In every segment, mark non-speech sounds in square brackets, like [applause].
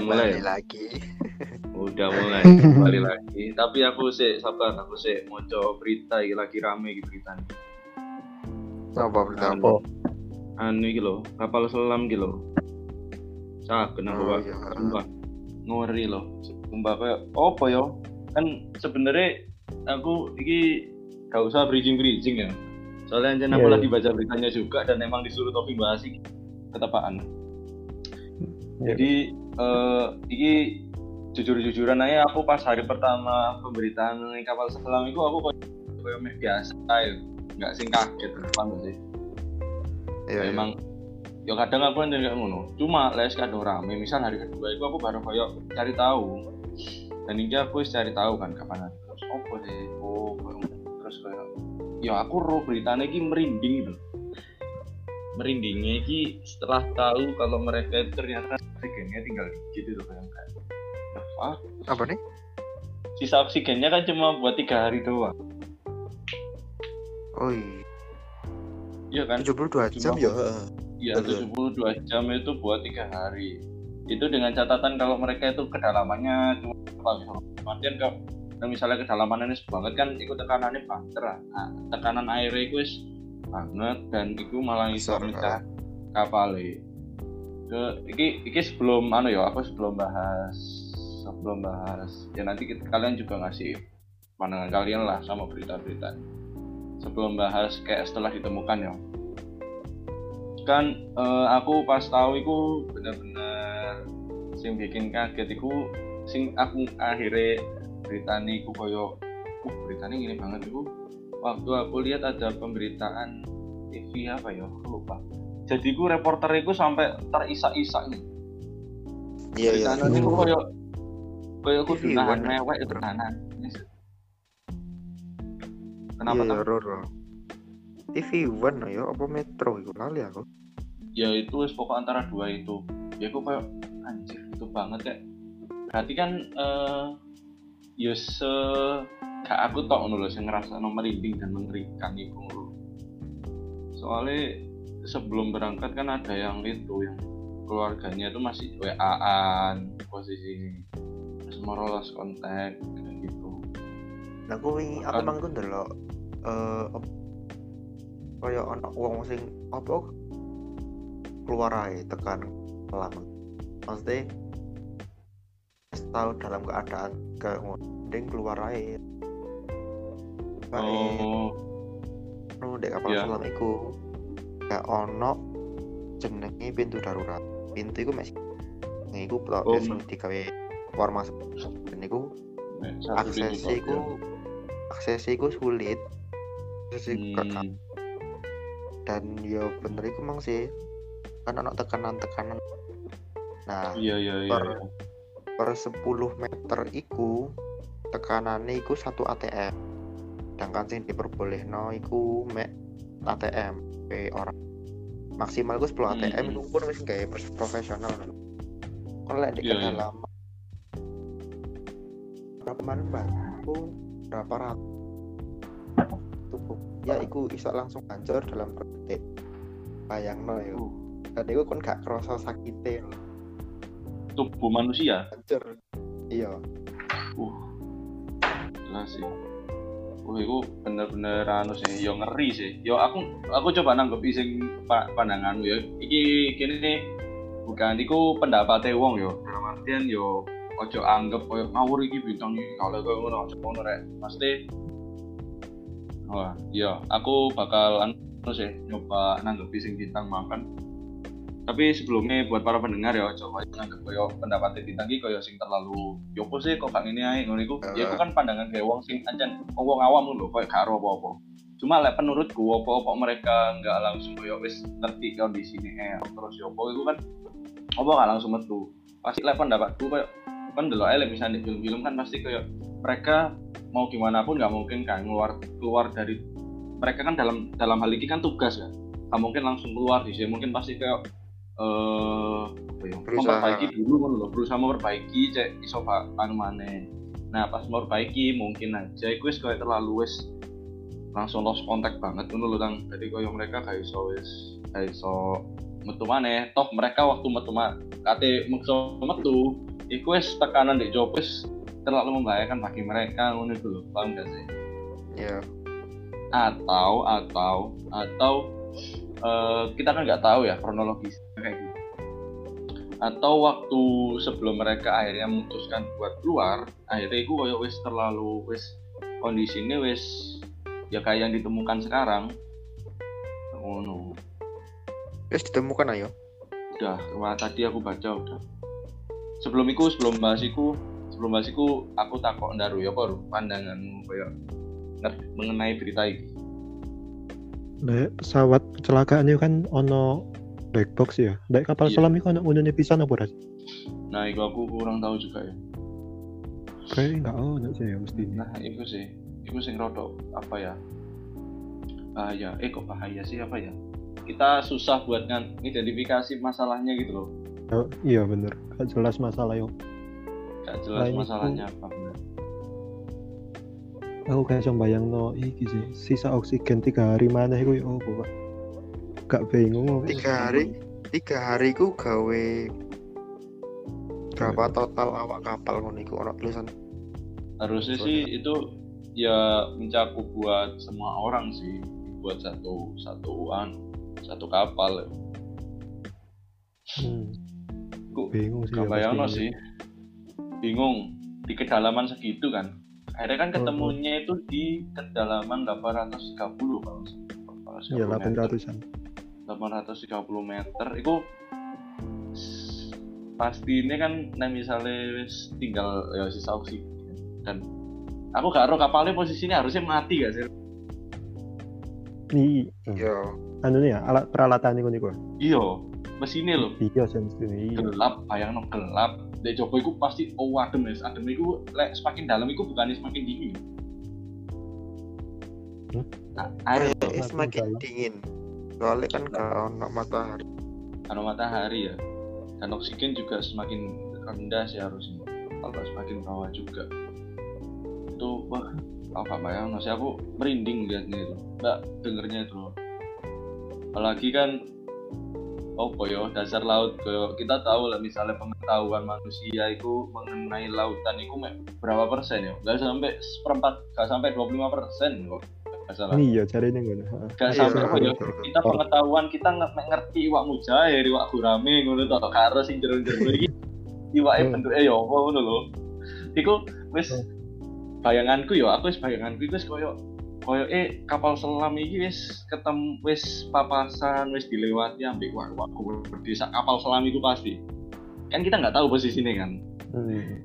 mulai Kembali lagi. udah [laughs] mulai kembali lagi tapi aku sih sabar aku sih mau coba berita iki lagi rame iki berita Apa berita Anu. apa? anu iki lho kapal selam iki lho saken aku Oh, iya. sumpah ngori loh sumpah kayak apa yo kan sebenarnya aku iki gak usah bridging bridging ya soalnya anjir aku Iya, lagi baca beritanya juga dan emang disuruh Topi bahas iki ketepaan Iya. jadi eh iki jujur-jujuran aja aku pas hari pertama pemberitaan mengenai kapal selam itu aku kok kayak biasa ya. Nggak sing kaget depan sih? Iya, iya. emang ya kadang aku kan kayak ngono. Cuma les kadang rame misal hari kedua itu aku baru kayak cari tahu. Dan ini aku cari tahu kan kapan hari terus apa sih oh terus kayak ya aku roh beritanya ini merinding gitu merindingnya ini setelah tahu kalau mereka ternyata oksigennya tinggal dikit itu kayak the fuck? Apa nih? sisa oksigennya kan cuma buat tiga hari doang Oh iya. iya kan 72 jam Cuma- ya. heeh. Iya, Betul. 72 jam itu buat tiga hari. Itu dengan catatan kalau mereka itu kedalamannya cuma apa gitu. Kemudian kalau misalnya kedalamannya banget kan itu tekanannya banter lah. Nah, tekanan airnya itu banget dan itu malah iso Besar, mecah kapal ke iki iki sebelum anu ya aku sebelum bahas sebelum bahas ya nanti kita, kalian juga ngasih pandangan kalian lah sama berita-berita. Sebelum bahas kayak setelah ditemukan ya. Kan eh, aku pas tahu itu bener-bener sing bikin kaget iku sing aku akhirnya beritanya iku koyo uh beritanya gini banget iku waktu aku lihat ada pemberitaan TV apa ya aku lupa jadi ku reporter iku sampai terisak-isak nih Iya, iya. beritanya iku koyo koyo aku TV nahan One. mewek itu nahan kenapa Iya, tak? Roro. TV One ya apa Metro iku lali aku. ya itu wis pokok antara dua itu ya aku kayak anjir itu banget kayak berarti kan eh ya se gak aku tok ngono sing ngerasa merinding dan mengerikan itu lho soalnya sebelum berangkat kan ada yang itu yang keluarganya itu masih WA-an posisi mau lost kontak kayak gitu Nah, aku wingi aku Kan. mangko ndelok eh op- kaya ana wong sing apa keluar ae tekan lama. Wis tahu dalam keadaan kayak mending keluar ae. Kayak oh no dek kapal Iya. selam iku gak ono jenenge pintu darurat. Pintu iku masih iku tok Oh, wis digawe masuk. Dan iku nek satu pintu aksesnya tok, iku iku sulit. Aksesnya iku Hmm, dan ya bener iku mang sih kan ono tekanan-tekanan nah iya iya iya per, iya. per 10 meter iku tekanannya iku satu ATM sedangkan sing diperbolehno iku mek ATM pe orang. Maksimal iku 10 ATM Hmm. iku pun wis gawe pers- profesional. Kalau lek di Iya, iya. kedalaman berapa mana mbak? Aku berapa ratus? Tubuh. Ya iku iso langsung hancur dalam detik. Bayang no ya. Uh. dan iku kan gak kerasa sakitnya lho. tubuh manusia? Hancur. Iya. Uh jelas sih Wah, itu bener-bener anu sih, yo ngeri sih. Yo aku aku coba nanggep sing pa- pandanganmu ya. Iki nih bukan iku pendapatnya wong yo. Dalam artian yo ojo anggap koyo ngawur iki bintang iki kalau koyo ngono ojo ngono rek. Pasti Wah, iya, aku bakal anu sih nyoba nanggepi sing bintang makan. Tapi sebelumnya buat para pendengar ya coba nganggep koyo iki koyo sing terlalu yopo sih kok kang ini ae ngono iku. Ya itu kan pandangan kayak wong sing ancen wong awam lho koyo gak apa-apa. Cuma lek menurutku apa-apa mereka nggak langsung koyo wis ngerti kondisine eh terus yopo itu kan apa gak langsung metu. Pasti lek pendapatku koyo kan ae lek misalnya di film-film kan pasti koyo mereka mau gimana pun nggak mungkin kan keluar keluar dari mereka kan dalam dalam hal ini kan tugas kan nggak mungkin langsung keluar di sini mungkin pasti kayak eh apa ya, memperbaiki dulu kan loh berusaha memperbaiki cek iso pak anu maneh. Nah pas memperbaiki mungkin aja iku wis kayak terlalu wis langsung lost contact banget ngono lho tang jadi koyo mereka gak iso wis gak iso metu maneh. Toh mereka waktu metu kate maksa metu iku wis tekanan di job wis terlalu membahayakan bagi mereka ngono itu loh paham gak sih? Ya atau atau atau eh, kita kan nggak tahu ya kronologis kayak atau waktu sebelum mereka akhirnya memutuskan buat keluar akhirnya itu koyo wis terlalu wis kondisinya wis ya kayak yang ditemukan sekarang. Ngono. Wis ditemukan ayo. Udah wah, tadi aku baca udah. Sebelum itu sebelum bahas iku sebelum bahas iku aku takut ndaru ya apa Ru? pandanganmu kayak mengenai berita ini pesawat kecelakaan itu kan ono black box ya. Lek kapal Iya. selam itu ono unune pisan apa ras? nah itu aku kurang tahu juga ya Kayak enggak ono sih ya mesti. nah itu sih itu sing rodok apa ya bahaya eh kok bahaya sih apa ya kita susah buat ngan identifikasi masalahnya gitu loh Oh, iya bener. Gak jelas masalah yo. gak jelas Nah, itu- masalahnya apa bener. Aku kayak coba bayang no iki sih. Sisa oksigen tiga hari mana iku yo apa Pak? Gak bingung. tiga hari tiga hari ku gawe berapa total awak kapal ngono iku? Ono tulisan. Harusnya sih itu ya mencakup buat semua orang sih. Buat satu satuan satu kapal. Hmm, Ku bingung sih. ya mesti. sih? bingung. Di kedalaman segitu kan. Akhirnya kan Oh, ketemunya itu di kedalaman 830 kalau Iya 800 800-an. 830 meter itu pasti ini kan nah misalnya wis tinggal ya sisa oksigen dan aku gak tahu kapalnya posisinya harusnya mati gak sih Nih, ya anu nih ya alat peralatan iku niku. iya mesinnya loh Iya sensitif. Iya. gelap bayang gelap Dek Joko itu pasti oh adem ya adem itu lek semakin dalam itu bukannya semakin dingin Hmm? nah, air semakin dalam. dingin soalnya kan gak ono matahari. Karena matahari ya. Dan oksigen juga semakin rendah sih harusnya. Kalau semakin bawah juga. Itu wah apa bayang sih aku merinding liatnya itu. Mbak dengernya itu apalagi kan apa ya dasar laut. Kayak kita tahu lah misalnya pengetahuan manusia itu mengenai lautan itu berapa persen ya? Nggak sampai seperempat nggak sampai 25 persen kok nggak salah Iya, cari ngono. Nggak Iya, sampai apa ya betul. kita pengetahuan kita ngerti iwak mujair iwak gurame ngono to karo sing jero-jero iki [laughs] iwake Hmm. bentuke ya apa ngono lho iku wis Hmm. bayanganku ya aku wis bayanganku itu wis koyo koyo eh kapal selam iki wis ketemu wis papasan wis dilewati ambek wak wak gede sak kapal selam itu pasti kan kita nggak tahu posisinya kan Hmm.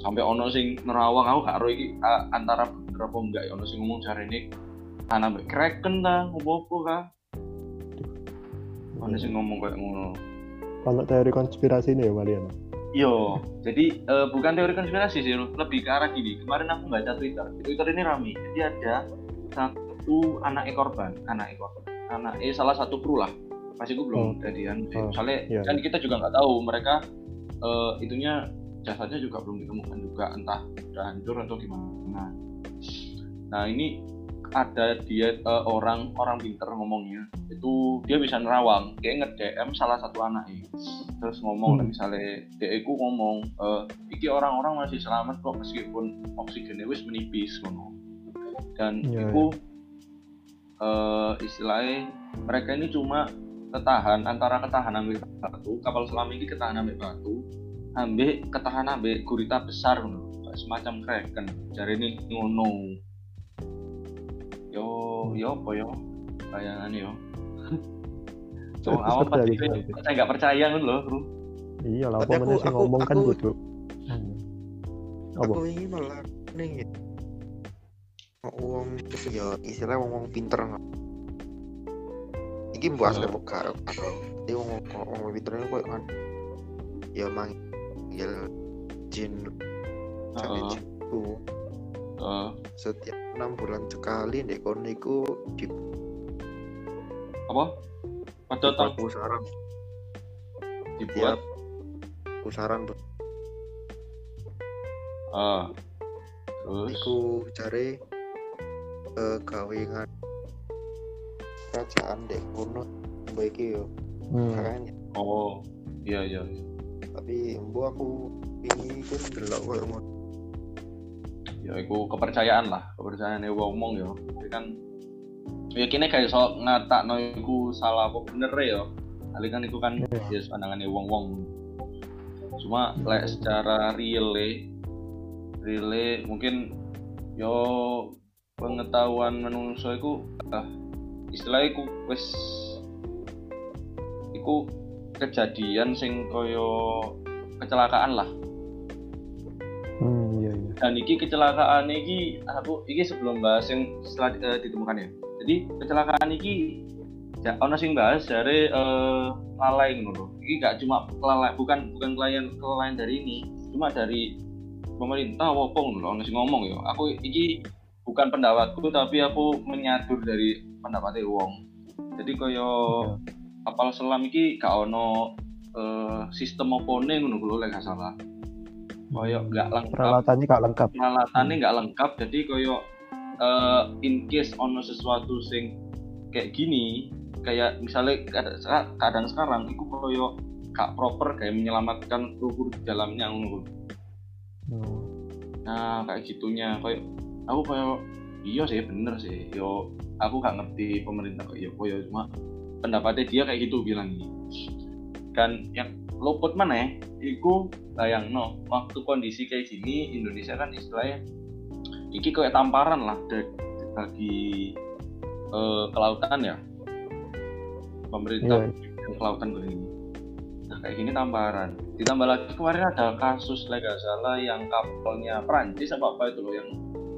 sampai ono sing nerawang aku gak iki antara bener apa enggak ya ono sing ngomong cari ini ana mbek kraken ta opo-opo kah ono sing ngomong kayak ngono Kalau teori konspirasi ini ya kalian. Yo, jadi eh, bukan teori konspirasi sih, lebih ke arah gini. Kemarin aku baca Twitter, di Twitter ini rame. Jadi ada satu anak korban, anak korban, anak eh salah satu kru lah. Masih gue belum jadian. sih. Oh, Soalnya iya, kan kita juga nggak tahu mereka eh, itunya jasadnya juga belum ditemukan juga, entah udah hancur atau gimana. Nah ini ada dia eh, orang orang pinter ngomongnya. Itu dia bisa nerawang. Kayak nge DM salah satu anaknya terus ngomong Hmm. misalnya dia ku ngomong eh iki orang-orang masih selamat kok meskipun oksigennya wis menipis ngono. Dan Iya, itu eh istilahnya mereka ini cuma ketahan antara ketahan ambil batu kapal selam ini ketahan ambil batu ambil ketahan ambil gurita besar ngono. Semacam kraken. Jadi ini ngono yo yo apa yo bayangan yo [laughs] awam percaya pasti saya nggak percaya kan loh bro Iya lah, Tapi apa mana sih ngomong kan. Hmm. Apa? aku ini malah nih uang itu ya istilah wong wong pinter nggak iki mbok asli Hmm. buka wong wong wong pinter ini kok kan ya manggil jin Heeh. jin Eh, setiap enam bulan sekali dek kono iku di apa? Pada dibuat tahun pusaran. Dibuat? Pusaran tuh. Ah terus? Iku cari eh gawengan kerajaan dek kono mbak iki yo. Hmm. oh iya iya iya. tapi mbok aku ini kan delok koyo ngono ya iku kepercayaan lah kepercayaan wong wong ya Jadi kan ya kini kayak so ngatak no iku salah apa bener ya kali kan itu kan Iya. ya pandangannya wong wong cuma lek secara real real mungkin yo pengetahuan menungso iku ah, istilahnya iku wis iku kejadian sing koyo kecelakaan lah. Dan iki kecelakaan iki aku iki sebelum bahas yang setelah eh, ditemukan ya. Jadi kecelakaan iki ya ono sing bahas dari eh, lalai ngono. Iki gak cuma kelalaian bukan bukan kelalaian kelalaian dari ini cuma dari pemerintah ngono lho, ono sing ngomong ya. Aku iki bukan pendapatku tapi aku menyadur dari pendapatnya wong jadi koyo kapal selam iki gak ono eh, sistem opone ngono lho lek gak salah koyo gak lengkap Peralatannya gak lengkap. peralatannya nggak lengkap jadi koyo eh, in case ono sesuatu sing kayak gini kayak misalnya keadaan sekarang itu koyo gak proper kayak menyelamatkan kru di dalamnya ngono. Hmm. nah kayak gitunya koyo aku koyo iya sih bener sih yo aku gak ngerti pemerintah kok yo koyo cuma pendapatnya dia kayak gitu bilang ini kan yang luput mana ya iku bayang no waktu kondisi kayak gini Indonesia kan istilahnya iki kayak tamparan lah bagi eh, kelautan ya. Pemerintah Iya. yang kelautan gini nah kayak gini tamparan. Ditambah lagi kemarin ada kasus nggak salah yang kapalnya Prancis apa apa itu loh yang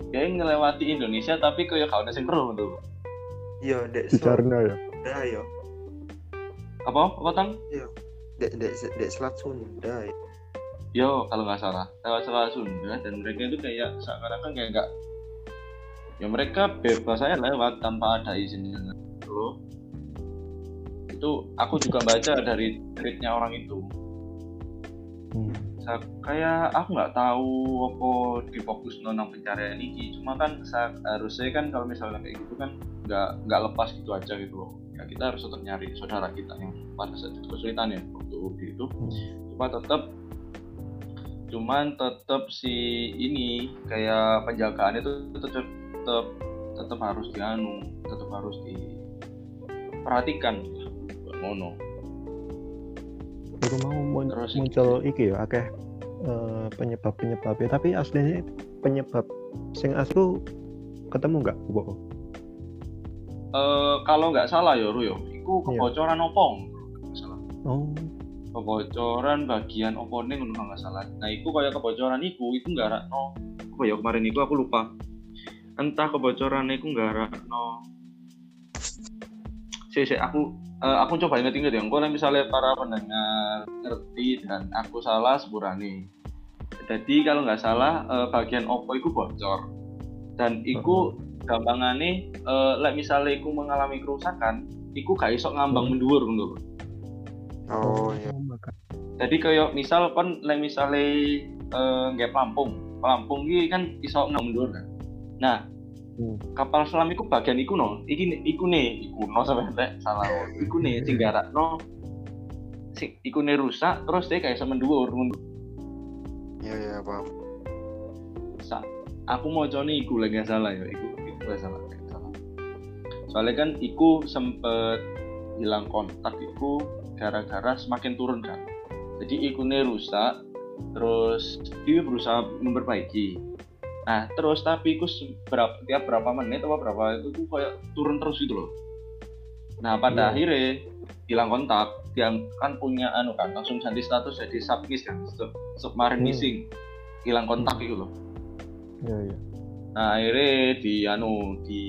dia ngelewati Indonesia tapi kayak kau nasi keruh tuh. Iya dek Jarno ya. Sunda ya apa? Apa tang dek dek dek selat Sunda ya Yo, kalau nggak salah, lewat Selat Sunda dan mereka itu kayak seakan-akan kayak nggak ya mereka bebas saya lewat tanpa ada izin loh. Itu aku juga baca dari tweetnya orang itu. Hmm. Sa- kayak aku nggak tahu apa difokus nonton pencarian ini cuma kan harusnya kan kalau misalnya kayak gitu kan nggak nggak lepas gitu aja gitu loh ya kita harus tetap nyari saudara kita yang pada saat itu kesulitan ya di itu. Cuma tetap cuman tetap si ini kayak penjagaan itu tetap tetap tetap harus dianu tetap harus diperhatikan mono. Baru mau Terus muncul iki ya akeh eh, penyebab-penyebabnya. Tapi aslinya penyebab sing asli ketemu nggak Bu? Eh, kalau nggak salah ya Ru yo itu Iya. kebocoran opong nggak salah. Oh, kebocoran bagian opone ngono nggak salah. Nah itu kayak kebocoran itu itu nggak no apa ya kemarin itu aku lupa. Entah kebocoran itu nggak no si si aku eh, aku coba inget-inget ya. Kalau misalnya para pendengar ngerti dan aku salah sepurane jadi kalau nggak salah eh, bagian opo itu bocor. Dan itu gampangannya eh, like misalnya aku mengalami kerusakan iku gak iso ngambang mendur mendur oh iya. jadi kayak misal kon lek misale eh, nggak pelampung. Pelampung iki kan iso mundur kan. Nah Hmm. kapal selam iku bagian iku no. Iki iku nih iku no sampai lek salah. Iku nih sing no sing iku nih rusak terus dia kayak sama mendur mundur. Iya iya paham. Sa- aku mau nih iku lagi salah ya iku iku salah. Soalnya kan iku sempet hilang kontak iku gara-gara semakin turun kan? Jadi ikunnya rusak terus dia berusaha memperbaiki. Nah terus tapi se- berapa tiap berapa menit atau berapa itu tuh kayak turun terus gitu loh. Nah pada Iya. akhirnya hilang kontak dia kan punya anu kan langsung ganti status jadi submiss kan sub, submarine Hmm. missing. Hilang kontak Hmm. itu loh. Iya iya. Nah akhirnya di anu di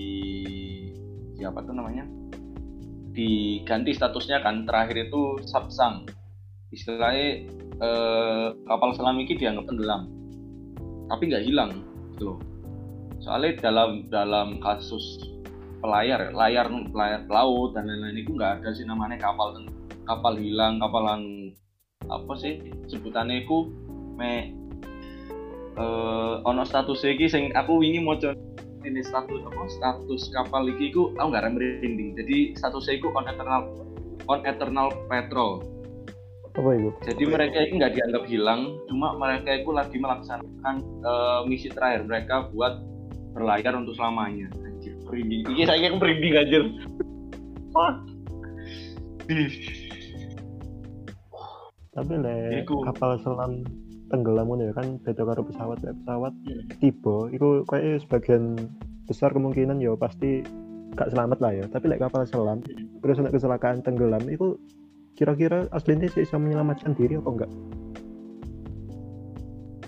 siapa tuh namanya diganti statusnya kan terakhir itu Sapsang istilahnya eh, kapal selam ini dianggap tenggelam tapi nggak hilang gitu loh. Soalnya dalam dalam kasus pelayar ya, layar pelayar laut dan lain-lain itu nggak ada sih namanya kapal kapal hilang kapalan apa sih sebutannya itu me eh ono status iki sing aku wingi maca ini status apa status kapal iki ku aku nggak merinding jadi statusnya iku on eternal on eternal patrol Apa itu? Jadi mereka itu nggak dianggap hilang, cuma mereka itu lagi melaksanakan eh, misi terakhir mereka buat berlayar untuk selamanya. Anjir, merinding. Iya, saya kayak merinding anjir. Tapi le kapal selam tenggelam ngono ya kan beda karo pesawat Lek pesawat Hmm. tiba iku kayak sebagian besar kemungkinan ya pasti gak selamat lah ya tapi lek kapal selam terus ada kecelakaan tenggelam itu kira-kira aslinya sih bisa menyelamatkan diri apa enggak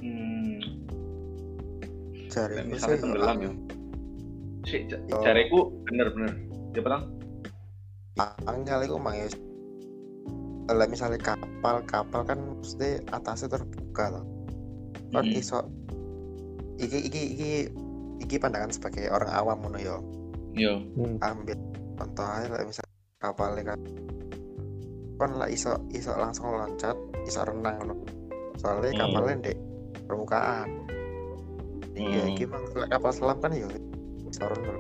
Hmm, itu misalnya sih, tenggelam ya. Si, cariku bener-bener. Ya petang. angel itu mah ya Lah misalnya kapal kapal kan mesti atasnya terbuka loh kan Hmm. iso iki iki iki iki pandangan sebagai orang awam ngono yo Yo. Hmm. ambil contoh aja lah misal kapalnya kan kan lah iso iso langsung loncat iso renang ngono soalnya Hmm. kapalnya di permukaan iya Hmm. iki mang lek kapal selam kan yo iso renang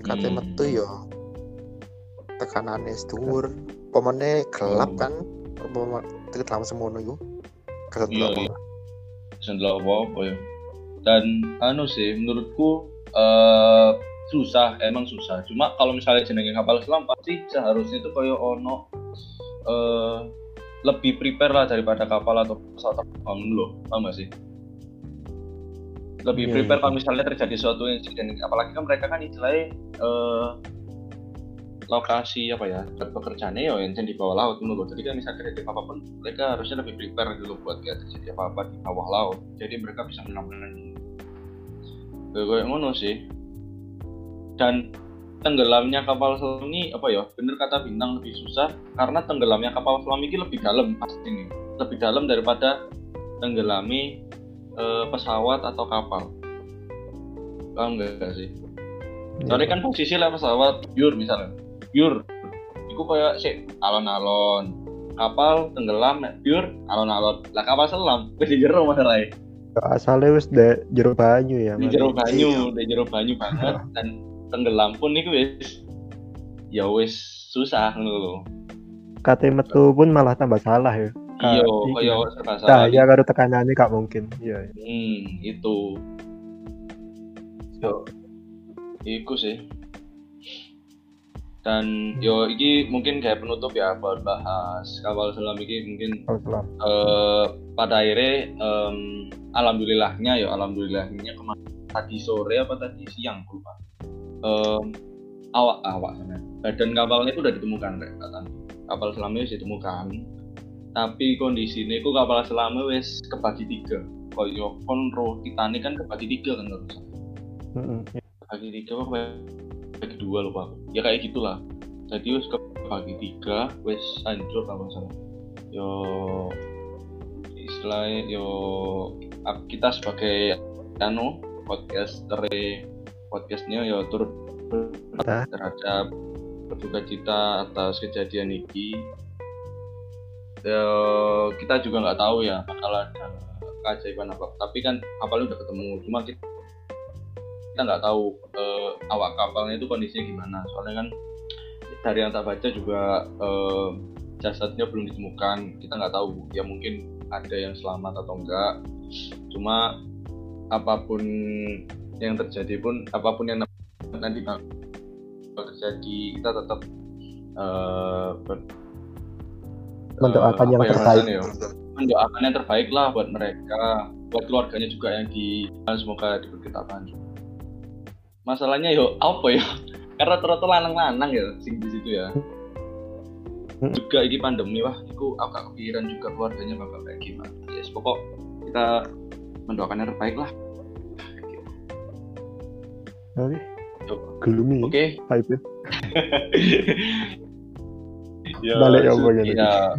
kate Hmm. metu yo tekanannya dhuwur pomone gelap Hmm. kan deket dalam semono yo Iya, kesentuh iya. Sendal apa-apa ya. Dan anu sih menurutku eh susah, emang susah. Cuma kalau misalnya jenenge kapal selam pasti seharusnya itu kayak ono eh lebih prepare lah daripada kapal atau pesawat terbang loh, paham gak sih? Lebih Iya, prepare iya. kalau misalnya terjadi suatu insiden, apalagi kan mereka kan istilahnya eh lokasi apa ya pekerjaannya ya yang di bawah laut menurut jadi kan misalnya terjadi apa pun mereka harusnya lebih prepare dulu buat ya terjadi apa apa di bawah laut. Jadi mereka bisa menangani kayak kayak ngono sih. Dan tenggelamnya kapal selam ini apa ya bener kata bintang lebih susah karena tenggelamnya kapal selam ini lebih dalam pasti nih lebih dalam daripada tenggelami eh, pesawat atau kapal. Paham nggak sih? Soalnya kan posisi lah pesawat pure misalnya. Pure. Iku kayak sih alon-alon. Kapal tenggelam nek pure alon-alon. Lah kapal selam wis di jero masalahnya. asalnya wis de jero banyu ya Di jero banyu, di jero banyu banget [laughs] dan tenggelam pun iku wis ya wis susah ngono lho. kate metu pun malah tambah salah ya Iya, kaya serba salah. cahaya karo tekanannya gak mungkin iya iya. Hmm, itu. Yo, iku sih. Dan yo iki mungkin kayak penutup ya buat bahas kapal selam iki mungkin selam. eh, pada akhirnya em, alhamdulillahnya ya alhamdulillahnya kemarin tadi sore apa tadi siang aku lupa. Em, awak awak sana. Badan kapalnya itu udah ditemukan rek kata kapal selamnya wis ditemukan. Tapi kondisinya itu kapal selamnya wis kebagi tiga. Koyo kon roh Titanic kan kebagi tiga kan terus Mm-mm, iya. kebagi tiga apa dua lupa aku. Ya kayak gitulah. Jadi wis kebagi tiga wis hancur kalau salah. Yo istilahnya yo kita sebagai anu podcaster podcastnya yo turut Kita. terhadap berduka cita atas kejadian ini. Ya, kita juga nggak tahu ya bakal ada keajaiban apa. Tapi kan kapalnya udah ketemu? Cuma kita kita nggak tahu eh, awak kapalnya itu kondisinya gimana soalnya kan dari yang tak baca juga eh, jasadnya belum ditemukan kita nggak tahu ya mungkin ada yang selamat atau enggak cuma apa pun yang terjadi pun apa pun yang nanti bakal terjadi kita tetap eh, ber- Mendoakan eh, yang ya, terbaik. ya? mendoakan yang terbaik lah buat mereka buat keluarganya juga yang di semoga diberi ketabahan masalahnya yo apa ya? [laughs] Karena ternyata lanang-lanang ya sing di situ ya. Hmm. juga ini pandemi wah itu aku gak kepikiran juga keluarganya bakal kayak gimana. Yes pokok kita mendoakan yang terbaik lah. Oke. Gloomy. Oke. Vibe ya, [laughs] Balik ya, ya,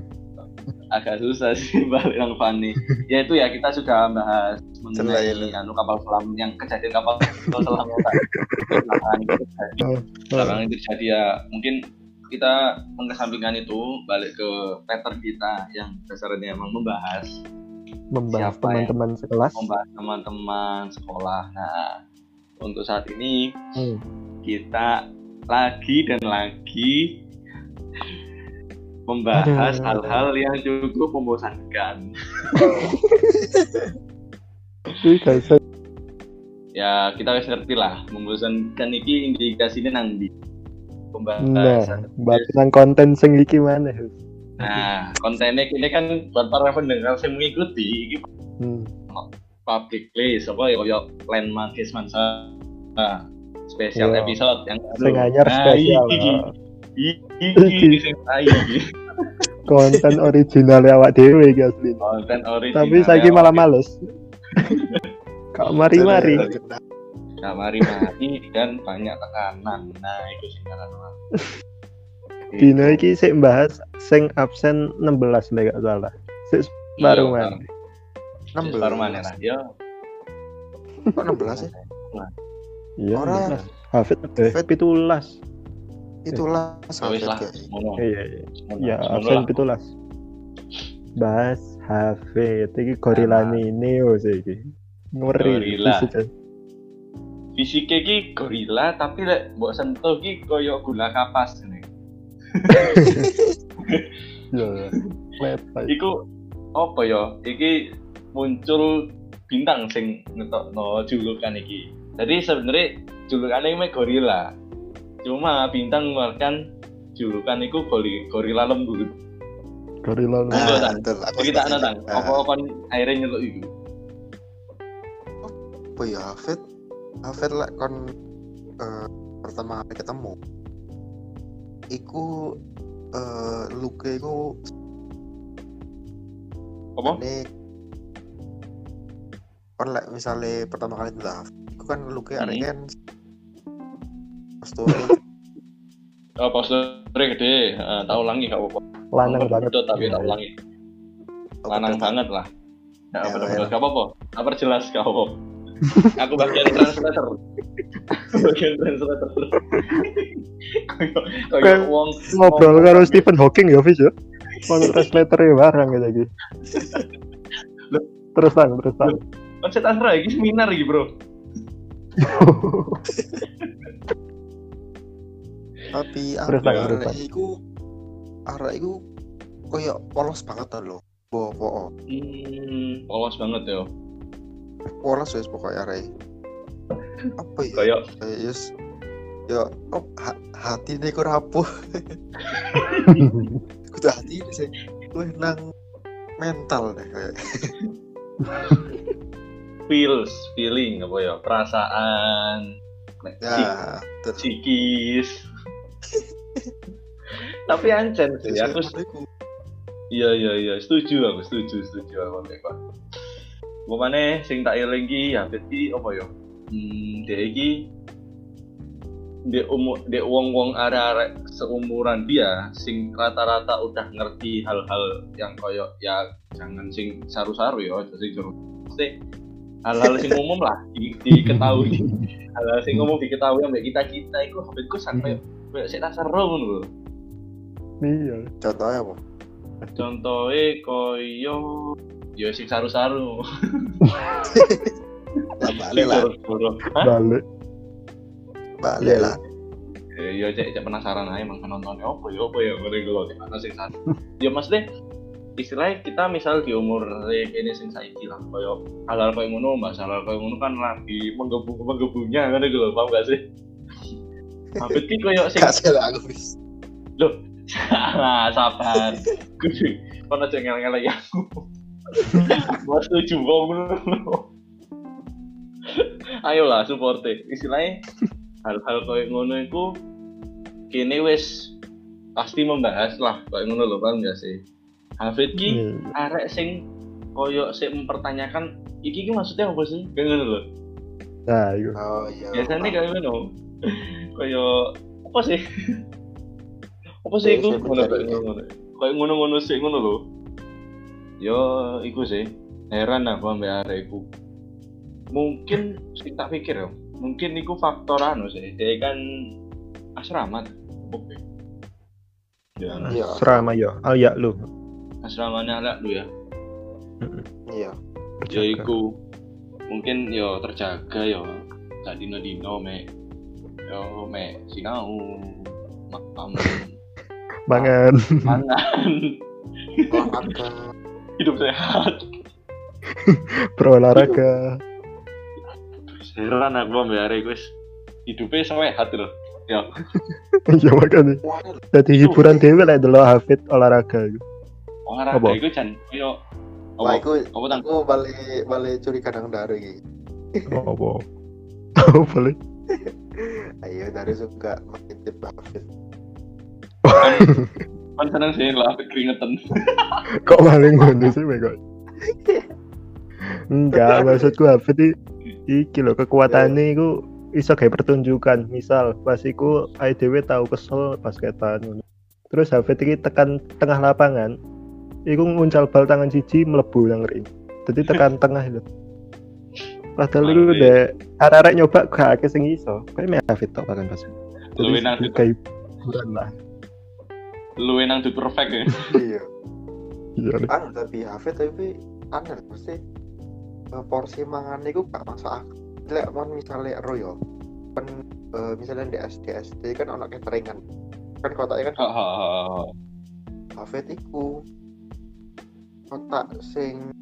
agak susah sih [laughs] balik yang funny ya itu ya kita sudah bahas mengenai anu kapal selam yang kejadian kapal selam yang belakangan itu terjadi belakangan itu terjadi ya mungkin kita mengesampingkan itu balik ke pattern kita yang dasarnya emang membahas membahas teman-teman sekelas membahas teman-teman sekolah nah untuk saat ini Hmm. kita lagi dan lagi membahas hal-hal yang cukup membosankan. [laughs] Guys, Ya kita harus ngerti lah, membosankan iki indikasinya nang di Nah, pembahasan. batasan konten sing iki mana? Nah, kontennya ini kan buat para pendengar yang mengikuti iki Hmm. public place apa ya kayak landmark Kismansa nah, spesial Iya. episode yang Sing anyar Nah, spesial. iki, [laughs] iki iki iki Konten original awak iki asli. konten original Tapi saiki malah males. Kak mari-mari. nah, mari mari dan banyak tekanan nah itu ngaran wae. Dino iki sik mbahas sing absen 16 lek gak salah. Sik baru Iya, man. Iya, baru mana lah ya Kok 16 ya? Iya. Ora. 16. Hafid eh Hafid. 17. Itulah wis sampai lah kayak ngono Iya, iya. Ngono, Ya, absen lah. 17. Bahas Hafid iki gorila. Neo sih iki. Ngeri. Gorila. ki gorila tapi lek mbok sentuh ki koyo gula kapas ini [laughs] Iya. Lepas. iku apa ya iki muncul bintang sing ngetokno julukan iki jadi sebenarnya julukannya ini gorila cuma bintang mengeluarkan julukan iku gori- gorila lembut Gorila Nah, Neo. Tan. betul. Aku cerita setuju. tang Nah, apa kon akhirnya nyeluk iku apa ya Hafid Hafid lah kon eh, pertama kali ketemu iku eh luke iku apa ini kon lek misalnya pertama kali lah iku kan luke Hmm. ada kan story oh posture gede Heeh, tak ulangi gak apa-apa Lanang banget. Tapi tak ulangi lanang banget lah ya, Ya, bener ya. bener gak apa-apa tak perjelas gak apa-apa [laughs] aku bagian translator Aku bagian translator Kayak- wong Ngobrol karo Stephen Hawking ya, Fis ya. Mau [laughs] translator ya barang gitu lagi. Loh. Terus tang, terus tang. konsep asra iki seminar iki bro [laughs] tapi ya terus, arek iku arek iku koyo polos banget ta lho. Bawa hmm polos banget ya polos wis pokoknya arek apa ya? Kayak yes ya oh, ha hati ini kok rapuh. [laughs] Kudu hati ini sih. Lu nang mental deh kayak. Feels feeling apa ya? Perasaan. Ya psikis [laughs] tapi ancen sih aku iya iya iya setuju aku setuju setuju aku nek kok Pemane sing tak eling ki ya iki apa ya? Hmm, dia iki di umur di wong-wong arek-arek seumuran dia sing rata-rata udah ngerti hal-hal yang koyo ya jangan sing saru-saru ya aja sing jero. Mesti hal-hal sing umum lah di, diketahui. [laughs] hal-hal sing umum diketahui ambek kita-kita iku habisku sampai koyo sik tak seru lho. Iya. contohnya apa Contohnya koyo ya sing saru-saru. [laughs] balik lah? Balik. balik Iya. lah Eh, ya cek cek penasaran aja emang nontonnya apa ya apa ya ngene gue di mana sing sana ya maksudnya istilahnya kita misal di umur ini sing saiki lah koyo halal koyo ngono mbak halal koyo ngono kan lagi menggebu menggebunya kan gitu loh paham gak sih [laughs] Habis ki koyo sing kasih lah aku bis ah sabar. Kudu kono aja ngel-ngel ya aku. Gua setuju kok ngono. Ayolah support istilahnya hal-hal kayak ngono itu kini wis pasti membahas lah kayak ngono loh paham gak sih? Hafid ki Iya. arek sing koyo sing mempertanyakan iki ki maksudnya apa sih? Kayak ngono loh Nah, iya. oh iya. Biasanya kayak ngono. Koyo apa sih apa sih iku? Ngono kayak iya. ngono. Kayak ngono-ngono sih ngono loh yo iku sih. Heran aku ambek arek iku mungkin sing tak pikir ya mungkin iku faktor anu sih. Dia kan asrama oke ya. Iya. Serama ya. Oh ya lu. asramanya anak lu ya. Iya. Ya iku. Mungkin yo terjaga yo. Gak dino dino me yo me sinau makam mangan. Mangan. Olahraga. Hidup sehat. Berolahraga. Heran aku mbak guys hidupnya sehat loh ya. Ya makanya. Jadi hiburan dewe lah dulu Hafid olahraga olahraga Apa? itu jan yo. Wah apa? aku aku balik balik curi kadang dari oh apa? [laughs] Oh boleh [laughs] ayo dari suka makin tip Hafid [laughs] kan seneng sih lah keringetan. [laughs] Kok maling ngono sih kok? Enggak maksudku Hafid i- iki lho kekuatannya iku iso kayak pertunjukan. Misal pas iku IDW tahu kesel basketan ngono. terus Hafid iki tekan tengah lapangan iku nguncal bal tangan siji melebu nang ring. Jadi tekan [laughs] tengah itu padahal Mantap. udah arek-arek nyoba gak akeh sing iso. Kayak me Hafid tok bahkan pas Luwih nang jadi kayak hiburan lah lu enang tuh perfect ya? Iya. Iya nih. anu tapi Hafid tapi aneh mesti eh, porsi mangan itu gak masuk akal lek mon misalnya royo kan eh, misalnya di SD SD kan ono cateringan. Kan kotaknya kan. Hafid iku kotak sing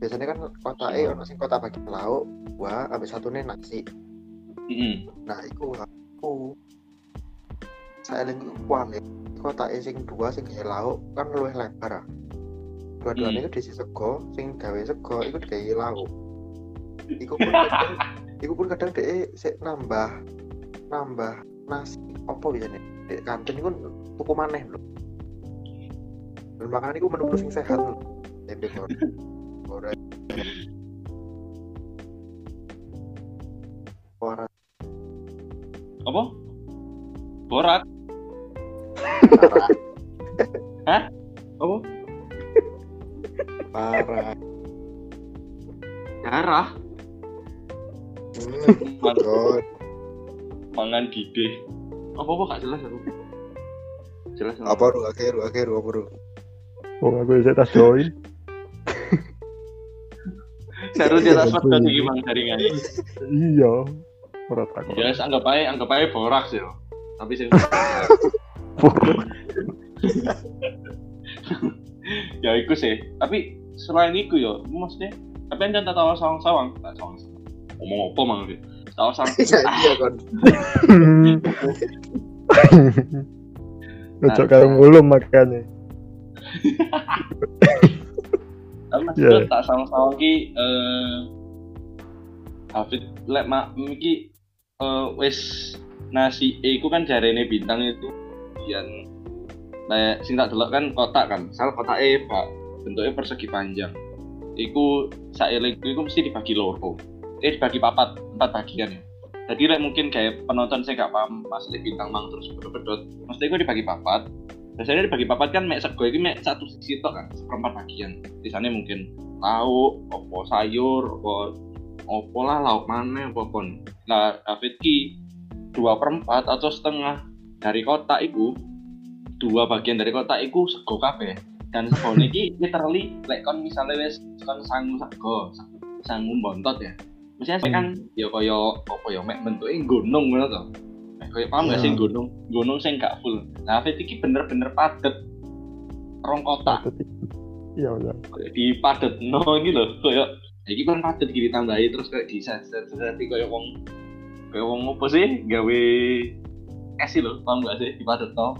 biasanya kan kotaknya ono sing kotak bagi lauk dua habis satu nasi. Mm-mm. nah iku aku saya lagi kuali kotaknya sing dua sing gawe lauk kan luwih lebar ah. dua-duanya itu diisi sego sing gawe sego itu digawe lauk. Iku pun [laughs] kadang iku pun kadang dek sik nambah nambah nasi apa biasanya dek kantin iku tuku maneh lho. Dan makanan iku menu sing sehat lho. Tempe goreng. Wara apa? Borak [laughs] parah apa? Parah. Darah? Hmm, Man- God. mangan gede. Apa apa gak jelas aku. Jelas apa lu akhir akhir apa lu oh aku bisa tas joy seru dia tas pada gimana jaringan? Iya. Ora takut ya wes, anggap aja anggap aja borak sih yo. tapi sih [laughs] ya iku sih. Tapi selain itu yo maksudnya tapi kan tak tahu sawang-sawang. Tak sawang ngomong apa mang tahu sawang iya iya kan. Ojo karo ngulum makane. tapi Iya. maksudnya tak sawang-sawang ki eh Hafid lek mak iki eh wis nasi iku kan jarene bintang itu yang kayak sing tak delok kan kotak kan. Misal kotak E pak bentuknya persegi panjang. Iku saeling iku mesti dibagi loro. Eh dibagi papat empat bagian ya. Jadi lek mungkin kayak penonton saya gak paham mas lek bintang mang terus bedot-bedot mesti iku dibagi papat. Biasanya dibagi papat kan mek sego iki mek satu sisi tok kan seperempat bagian. Di sana mungkin lauk opo sayur opo opo lah lauk mana opo pun. Nah David ki dua perempat atau setengah dari kotak itu dua bagian dari kotak itu sego kabeh. Dan sego niki [laughs] literally lek kon misalnya wis kon sangu sego sangu bontot ya. Maksudnya saya kan ya kaya apa ya mek bentuknya gunung ngono to. Kaya paham gak Ya. sih gunung? Gunung sing gak full. Nah David iki bener-bener padet. Rong kotak. Iya iya. di padet no gitu loh kayak iki kan padet gini tambahi terus kayak di set set kayak wong kayak wong apa sih gawe es sih loh paham gak sih di padet no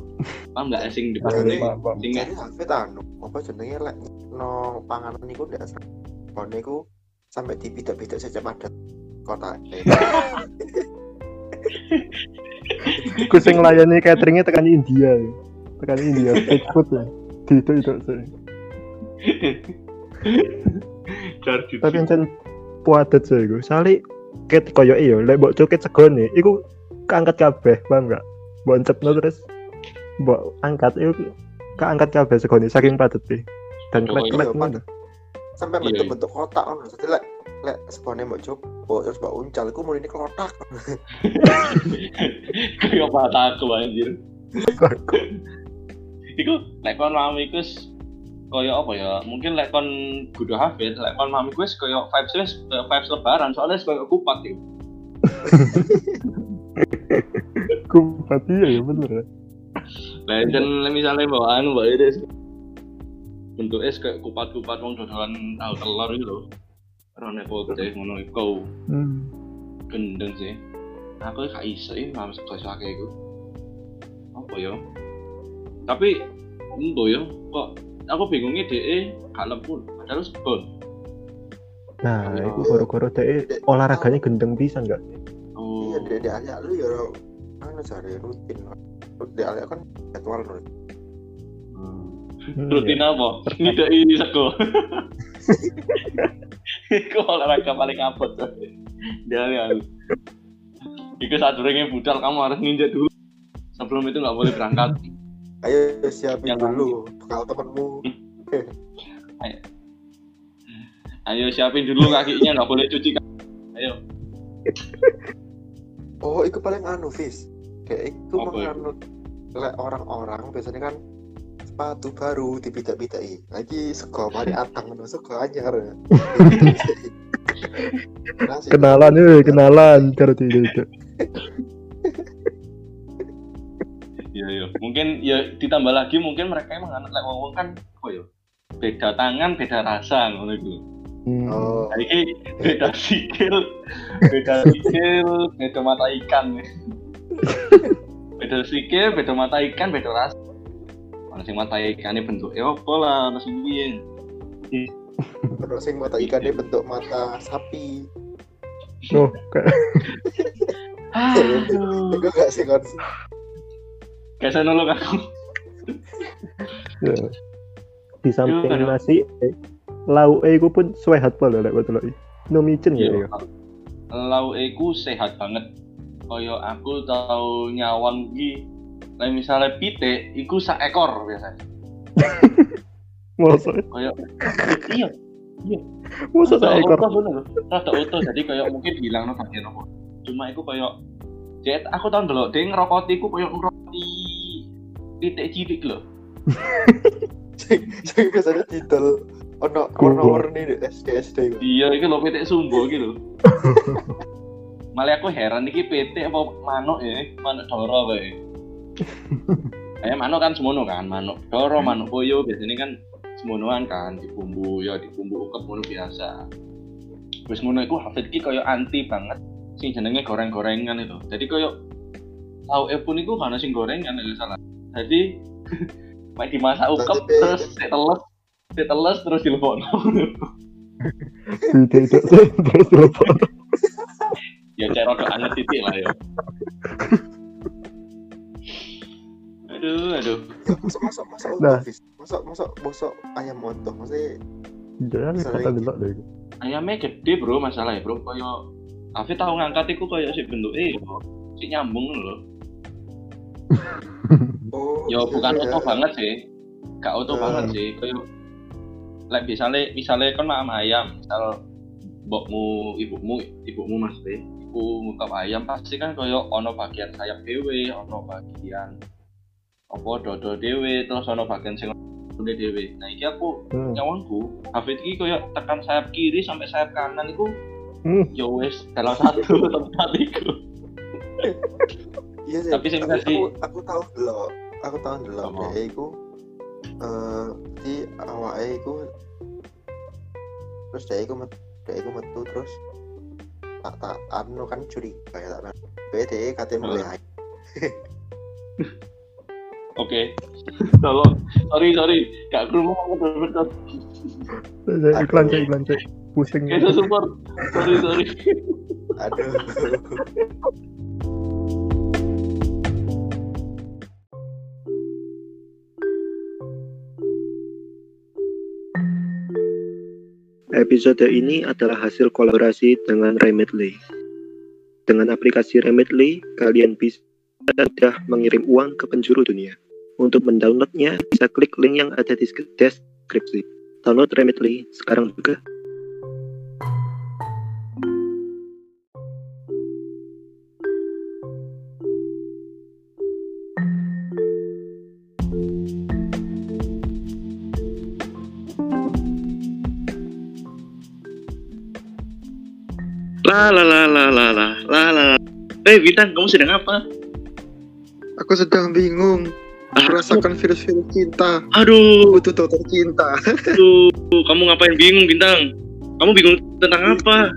paham gak sing di padet Jadi- Pak, Pak. sing Hafid anu, apa jenenge lek no panganan niku ndak Kone iku sampai dipidak-pidak saja padat kota. [laughs] Iku sing layani cateringnya tekan India. ya. Tekan India food ya. Di itu itu sih. Tapi encen puadet sih iku. Soale ket koyo iyo lek mbok coket segone iku keangkat kabeh, paham gak? Mbok encepno terus mbok angkat iku keangkat kabeh segone saking padet. Dan Oh, klek-klek iya, ngono. Sampai Iya, bentuk-bentuk kotak ono. Jadi lek lek sekone mbok coba terus mbok uncal iku mulai kelotak. [laughs] kayak mata aku anjir [laughs] iku lek kon mami iku kaya apa ya mungkin lek kon kudu hafid lek kon mami wis kaya vibes wis kaya vibes lebaran soalnya wis kaya kupat iku [laughs] Iya ya bener ya. Lah dan misalnya bawa anu mbak itu bentuk es kayak kupat-kupat wong dodolan tahu telur itu loh. Rone putih ngono iku Hmm. gendeng sih. Aku gak iso iki mam sego sake iku. Apa ya? Tapi embo ya kok aku bingungnya DE gak lempun padahal segon. Nah, Oh. itu goro-goro deh olahraganya gendeng bisa nggak? Oh. iya dia dia aja lu ya anu cari rutin dia aja kan jadwal rutin Hmm. Hmm, rutin ya. apa? Tidak ini sego. Iku olahraga paling abot. Dia ya. Iku saat durungnya budal kamu harus nginjak dulu. Sebelum itu nggak boleh berangkat. ayo siapin Jangan dulu bekal temenmu Ayo siapin dulu kakinya nggak boleh cuci kaki. Ayo. oh itu paling anu Fis kayak itu itu? menganut lek orang-orang biasanya kan sepatu baru dipidak-pidai lagi sego mari [laughs] atang no sego anyar [laughs] Nasi. Kenalan, eh, kenalan, cara tidak itu. Iya iya. Mungkin ya ditambah lagi mungkin mereka emang anak lek wong kan apa ya? Beda tangan, beda rasa ngono iku. Hmm. oh Nah, ini beda sikil, beda sikil, beda mata ikan. [laughs] beda sikil, beda mata ikan, beda rasa. Mana sing mata ikannya bentuknya apa lah, terus piye? terus sing mata ikannya bentuk mata sapi Oh, kayak [laughs] Aduh, itu gak sih kan kayak saya nolong aku. ya. di samping nasi, eh, lauk eh, iku pun sehat pula lek betul lagi. No micin ya. Iya. Lau iku sehat banget. Kaya aku tau nyawang ki, lah misalnya pitik, iku sak ekor biasanya. [laughs] Masa, Kaya iya, masa tak ekor. Rada utuh jadi kayak mungkin hilang no bagian apa. Cuma iku kayak Jet, aku tau ndelok dia ngerokoti iku kayak ngerokoti titik cilik lho. [laughs] sing sing biasanya titel ono ono warni di SD SD Iya, iki lho pitik sumbo iki lho. [laughs] Malah aku heran iki pitik apa manuk ya, manuk doro kae. [laughs] Eh manuk kan semono kan, manuk doro, manuk boyo biasanya kan semonoan kan dibumbu ya dibumbu ukep ngono biasa. Wis ngono iku Hafid ki koyo anti banget sing jenenge goreng-gorengan itu. Jadi koyo tau e pun iku kan sing gorengan nek salah. Jadi [laughs] mek dimasak ukep terus diteles diteles terus dilebokno. [laughs] Tidak, tidak, terus telepon. Ya cek rada anget titik lah ya. aduh, aduh. masuk masuk masuk Nah. masuk masuk masuk ayam otoh maksudnya Jangan kata delok deh. Ayamnya gede bro masalah ya bro. Kayak Afi tahu ngangkat iku kayak si bentuk eh si nyambung loh. [laughs] oh Ya iya, bukan iya. utuh banget sih. Gak utuh Hmm. banget sih. Kayak like misalnya misalnya kan makan ayam, misal mbokmu, ibumu, ibumu mas deh, ibu ngukap ayam pasti kan kayak ono bagian sayap dewe, ono bagian apa dodo dewe, terus ono bagian sing udah dewe. Nah iki aku Hmm. nyawangku, Hafid iki kayak tekan sayap kiri sampai sayap kanan itu Hmm. ya wes dalam satu [laughs] tempat itu. iya sih Tapi sing aku, tadi- aku, aku tahu dulu aku tahu dulu Apa? dia iku eh di awake iku terus dia iku dia iku metu terus tak tak anu kan curiga ya tak BD katanya Hmm. mulai [laughs] Oke, tolong, sorry sorry, gak kerumuh betul-betul. Saya iklan, saya iklan, saya pusing. Kita support, sorry sorry. aduh Episode ini adalah hasil kolaborasi dengan Remitly. Dengan aplikasi Remitly, kalian bisa mudah mengirim uang ke penjuru dunia. Untuk mendownloadnya, bisa klik link yang ada di deskripsi. Download Remitly sekarang juga. La la la la la la la la. Eh Bintang, kamu sedang apa? aku sedang bingung merasakan virus-virus cinta Aduh, butuh dokter cinta aduh, kamu ngapain bingung bintang? Kamu bingung tentang apa?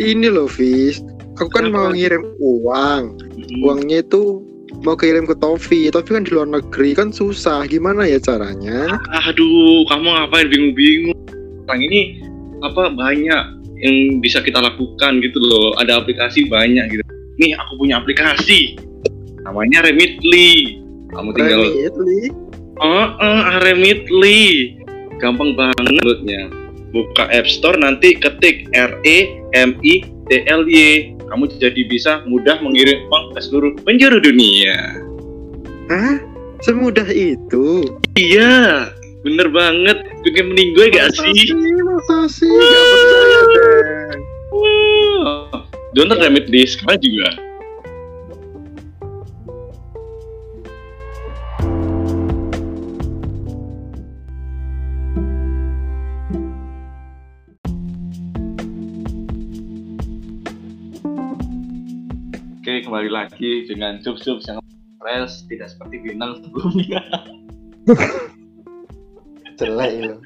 ini loh Fis aku kan Kenapa? mau ngirim uang Hmm, uangnya itu mau kirim ke Tofi tapi kan di luar negeri kan susah gimana ya caranya Aduh, kamu ngapain bingung-bingung? Sekarang ini apa banyak yang bisa kita lakukan gitu loh. Ada aplikasi banyak gitu. Nih aku punya aplikasi, namanya Remitly. Kamu tinggal Remitly Oh, oh, Remitly. Gampang banget downloadnya. Buka App Store nanti ketik R E M I T L Y. Kamu jadi bisa mudah mengirim uang ke seluruh penjuru dunia. Hah? Semudah itu? Iya, bener banget. Bikin meninggoy gak Masa sih? Masa sih? Gak percaya deh. Wah, Download Remitly sekarang juga. Oke, kembali lagi dengan jokes-jokes yang fresh, tidak seperti bintang sebelumnya. [laughs] Jelek itu.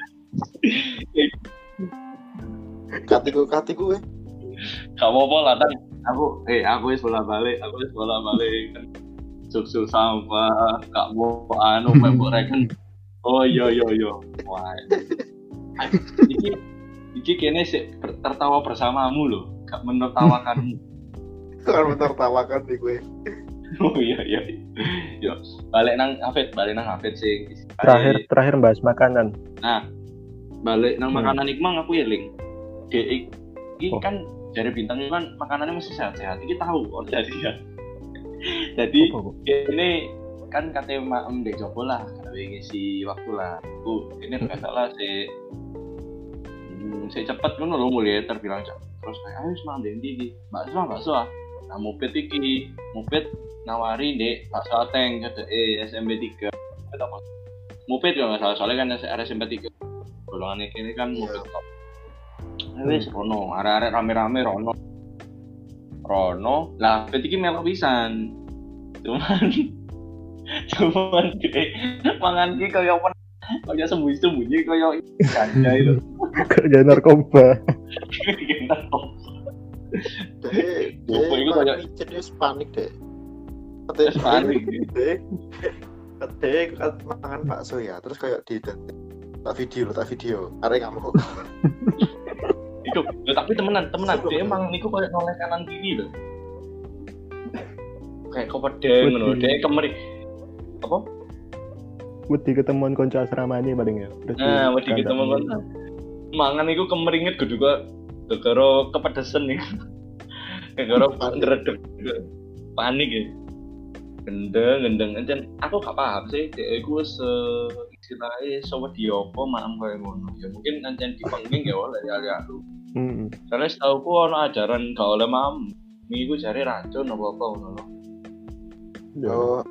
Katiku, katiku eh. Gak apa-apa lah, Dan. Aku, eh, aku bola balik, aku bola balik. Kan sampah, gak mau anu, [laughs] mau reken. Oh iya iya iya. Wah. Iki, iki kene sih tertawa bersamamu loh, gak menertawakanmu. Kan menertawakan nih gue. [laughs] Oh iya iya. Yo, balik nang Hafid, balik nang Hafid sing Terakhir terakhir bahas makanan. Nah, balik nang Hmm. makanan iku mang aku eling. Ge iki Oh. kan dari bintang itu kan makanannya masih sehat-sehat. Iki tahu oh jadi ya. [laughs] Jadi kok? ini kan katanya maem dek Joko lah, kalau ngisi waktu lah. Aku ini nggak salah si hmm, si cepet kan lo mulai terbilang cepet. Terus kayak ayo semang dek di bakso bakso ah. Nah mupet iki mupet nawari dek bakso ateng kata eh SMB 3 Mupet apa? Mupet kalau nggak salah soalnya kan SMB 3 golongan ini kan Iya. mupet top. Eh, Wis rono, arek-arek rame-rame rono. Rono, lah bet iki melok pisan. Cuman [laughs] cuman dek mangan ki kaya apa kaya sembunyi-sembunyi kaya [laughs] ganja itu. Kerja narkoba. [laughs] Kita Deh, deh, itu micet dia panik deh. Wis panik. Deh, deh, kan makan bakso ya, terus kayak di tak video, tak video, arek. Iku, lho, tapi temenan, temenan. Dia emang niku kayak noleh kanan kiri loh. Kayak kopedeng ngono, Wedi. dia kemeri. Apa? Wedi ketemuan konco asramane paling ya. Nah, wedi dikandang. ketemu kan. Mangan iku kemeringet kudu kok gara kepedesan nih. Gara ndredeg. Panik ya. Gendeng, gendeng. Encen aku gak paham sih, dia iku wis eh, istilahnya sopo di apa maem kaya ngono. Ya mungkin encen dipenging ya oleh ali aku. Mm-mm. Karena setahu ku ono ajaran gak oleh maem. Minggu cari racun apa apa ngono. Ya. Oh,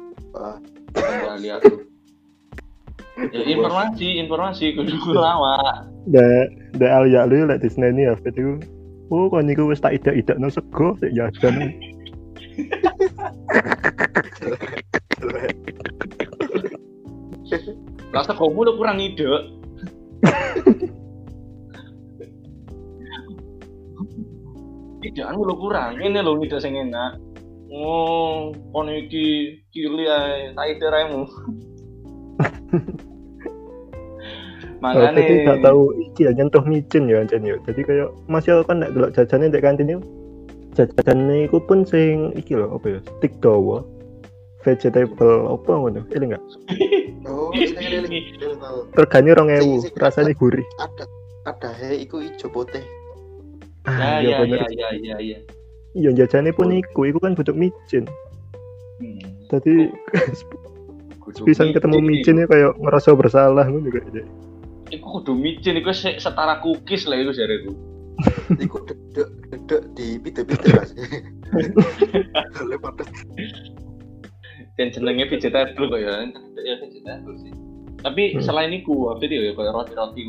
Ali aku. Ya, informasi, informasi kudu lama. Da da al ya lu lek disneni ya fit iku. Oh, kon niku wis tak idak-idakno sego sik jajan. Rasa kamu lo kurang ide. Idaan lo kurang. Ini lo ide sing enak. Oh, kon iki cili ae, tak ide raimu. [laughs] Kalau Makane tadi gak tahu iki ya nyentuh micin ya ancen ya. Jadi kayak masih kan nek delok jajane ndek kantin itu jajane iku pun sing iki lho apa ya? Stick dawa. Vegetable apa ngono? Ini enggak? [laughs] oh, ini. Regane Sing- 2000, sing rasanya gurih. Ada, ada he, iku ijo putih. Ah, ya iya bener. ya ya ya ya. Iya jajane pun iku, iku kan butuh micin. Hmm. Jadi Kudu [laughs] pisan ketemu micin ya kayak ngerasa bersalah ngono juga. Iku kudu micin iku se- setara cookies lah iku jareku. [laughs] Iku dedek dedek di pite-pite mas. Dan jenenge vegetable kok ya ya vegetable sih tapi Hmm. selain itu apa itu ya kayak roti roti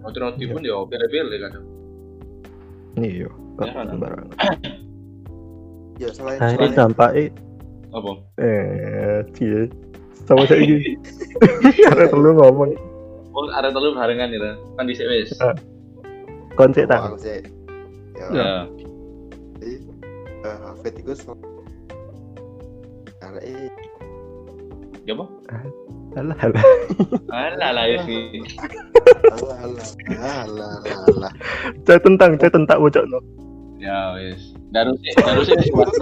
roti roti Iya. pun ya beda-beda kadang Iya, Ya, kan? sembarangan. ya selain Akhirnya selain dampaknya apa eh cie sama saya ini [laughs] ada perlu ngomong Oh, ada telu barengan itu. Kan di wis. Ah. konsep Oh, tak aku sih ya Ya. eh, Hafid sel- karena eh Ya apa? alah alah Alah lah ya sih. alah alah alah alah saya tentang saya tentang bocok no Ya wis. Daru sih, daru sih wis kuat.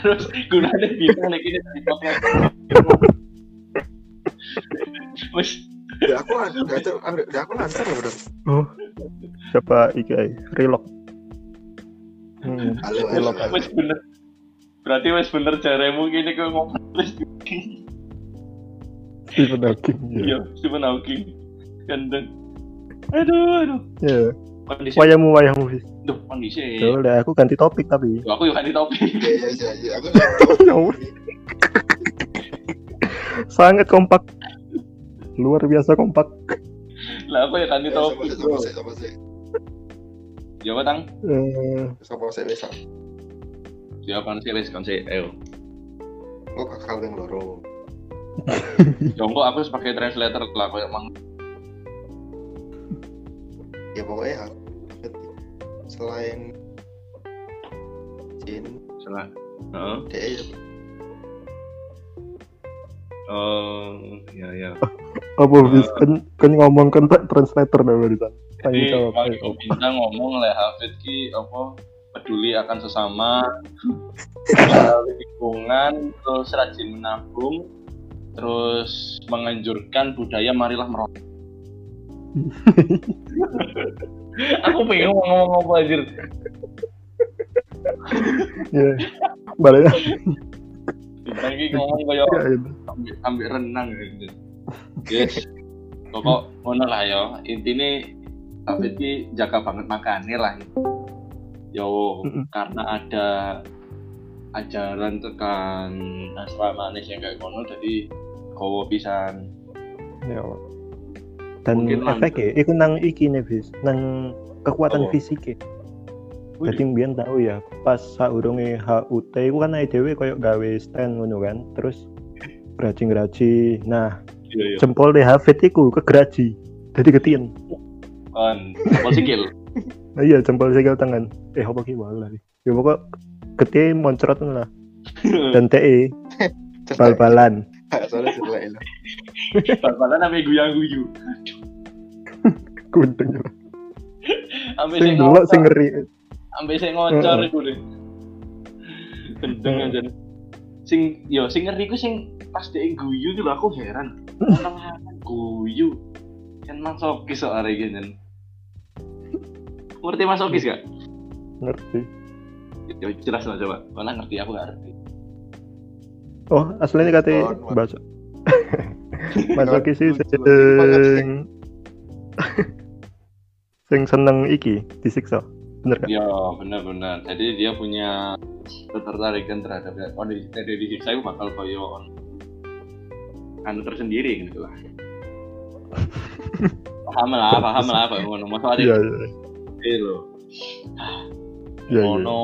Terus gunanya bintang lagi [laughs] ini di podcast. Ya aku nggak tahu ya aku lancar loh bener oh siapa iki ay relok hmm. halo halo halo wis bener. Berarti wis bener jaremu gini kok ngomong terus. Stephen Hawking ya Iya, Stephen Hawking. Gandeng. Aduh, aduh. ya Kondisi. wayangmu wayangmu Fis. Duh, kondisi. Tuh, udah aku ganti topik tapi Duh, Aku di topik. iya iya iya iya aku [laughs] Ya sangat kompak luar biasa kompak Lah aku ya kan di sama topik. sih sama sih sama sih apa tang? Eh, sama sih Ya kan sih kan. Ayo. lo kakak yang loro [laughs] Jongko aku harus pakai translator lah kayak emang ya pokoknya selain Jin salah. Heeh. dia Oh, ya ya. [laughs] apa Fis kan kan ngomong kan tak translator dah barusan tanya Jadi Pak Iko Bintang ngomong lah Hafid ki apa peduli akan sesama, [laughs] lingkungan, terus rajin menabung, terus menganjurkan budaya marilah merokok. [laughs] Aku pengen ngomong apa anjir. ya balik ki ngomong kayak ya. Ambil, ambil renang gitu. Yes. Pokok ngono lah ya. Intine Hafid ki jaga banget makannya lah. Yo, Mm-mm. karena ada ajaran tekan asrama yang kayak ngono jadi kowo pisan. ya dan Mungkin efeknya itu nang iki nih Fis nang kekuatan Apa? fisik Jadi mbiyen tahu ya, pas saurunge HUT iku kan dhewe koyo gawe stand ngono kan. Terus graji-graji. Nah, iya iya. jempol deh Hafid iku kegeraji. Jadi ketien. Kan, apa sikil? Nah, [laughs] iya jempol sikil tangan. Eh apa ki wae lah. Ya pokok gede moncrot lah. [laughs] Dan [laughs] TE bal-balan. soalnya setelah itu Bal-balan ame guyang-guyu. Gunting. Ame Sing sing delok sing ngeri. ame sing ngocor iku deh. Gendeng aja. Sing yo sing ngeri ku sing pas dhek guyu tuh aku heran. Orang [laughs] guyu. Kan masokis soal hari gini. Ngerti masokis gak? Ngerti. Ya jelas lah coba. Mana ngerti aku gak ngerti. Oh, aslinya Oh. Masuk [laughs] sih Lucu banget sih. sing sing seneng iki disiksa. Bener kan? Ya benar-benar. Jadi dia punya ketertarikan terhadap oh di dari di saya bakal koyo anu tersendiri gitu lah. [laughs] paham lah, paham lah apa ngono. Masa ada Iya, iya. itu loh. Iya, iya. Ngono.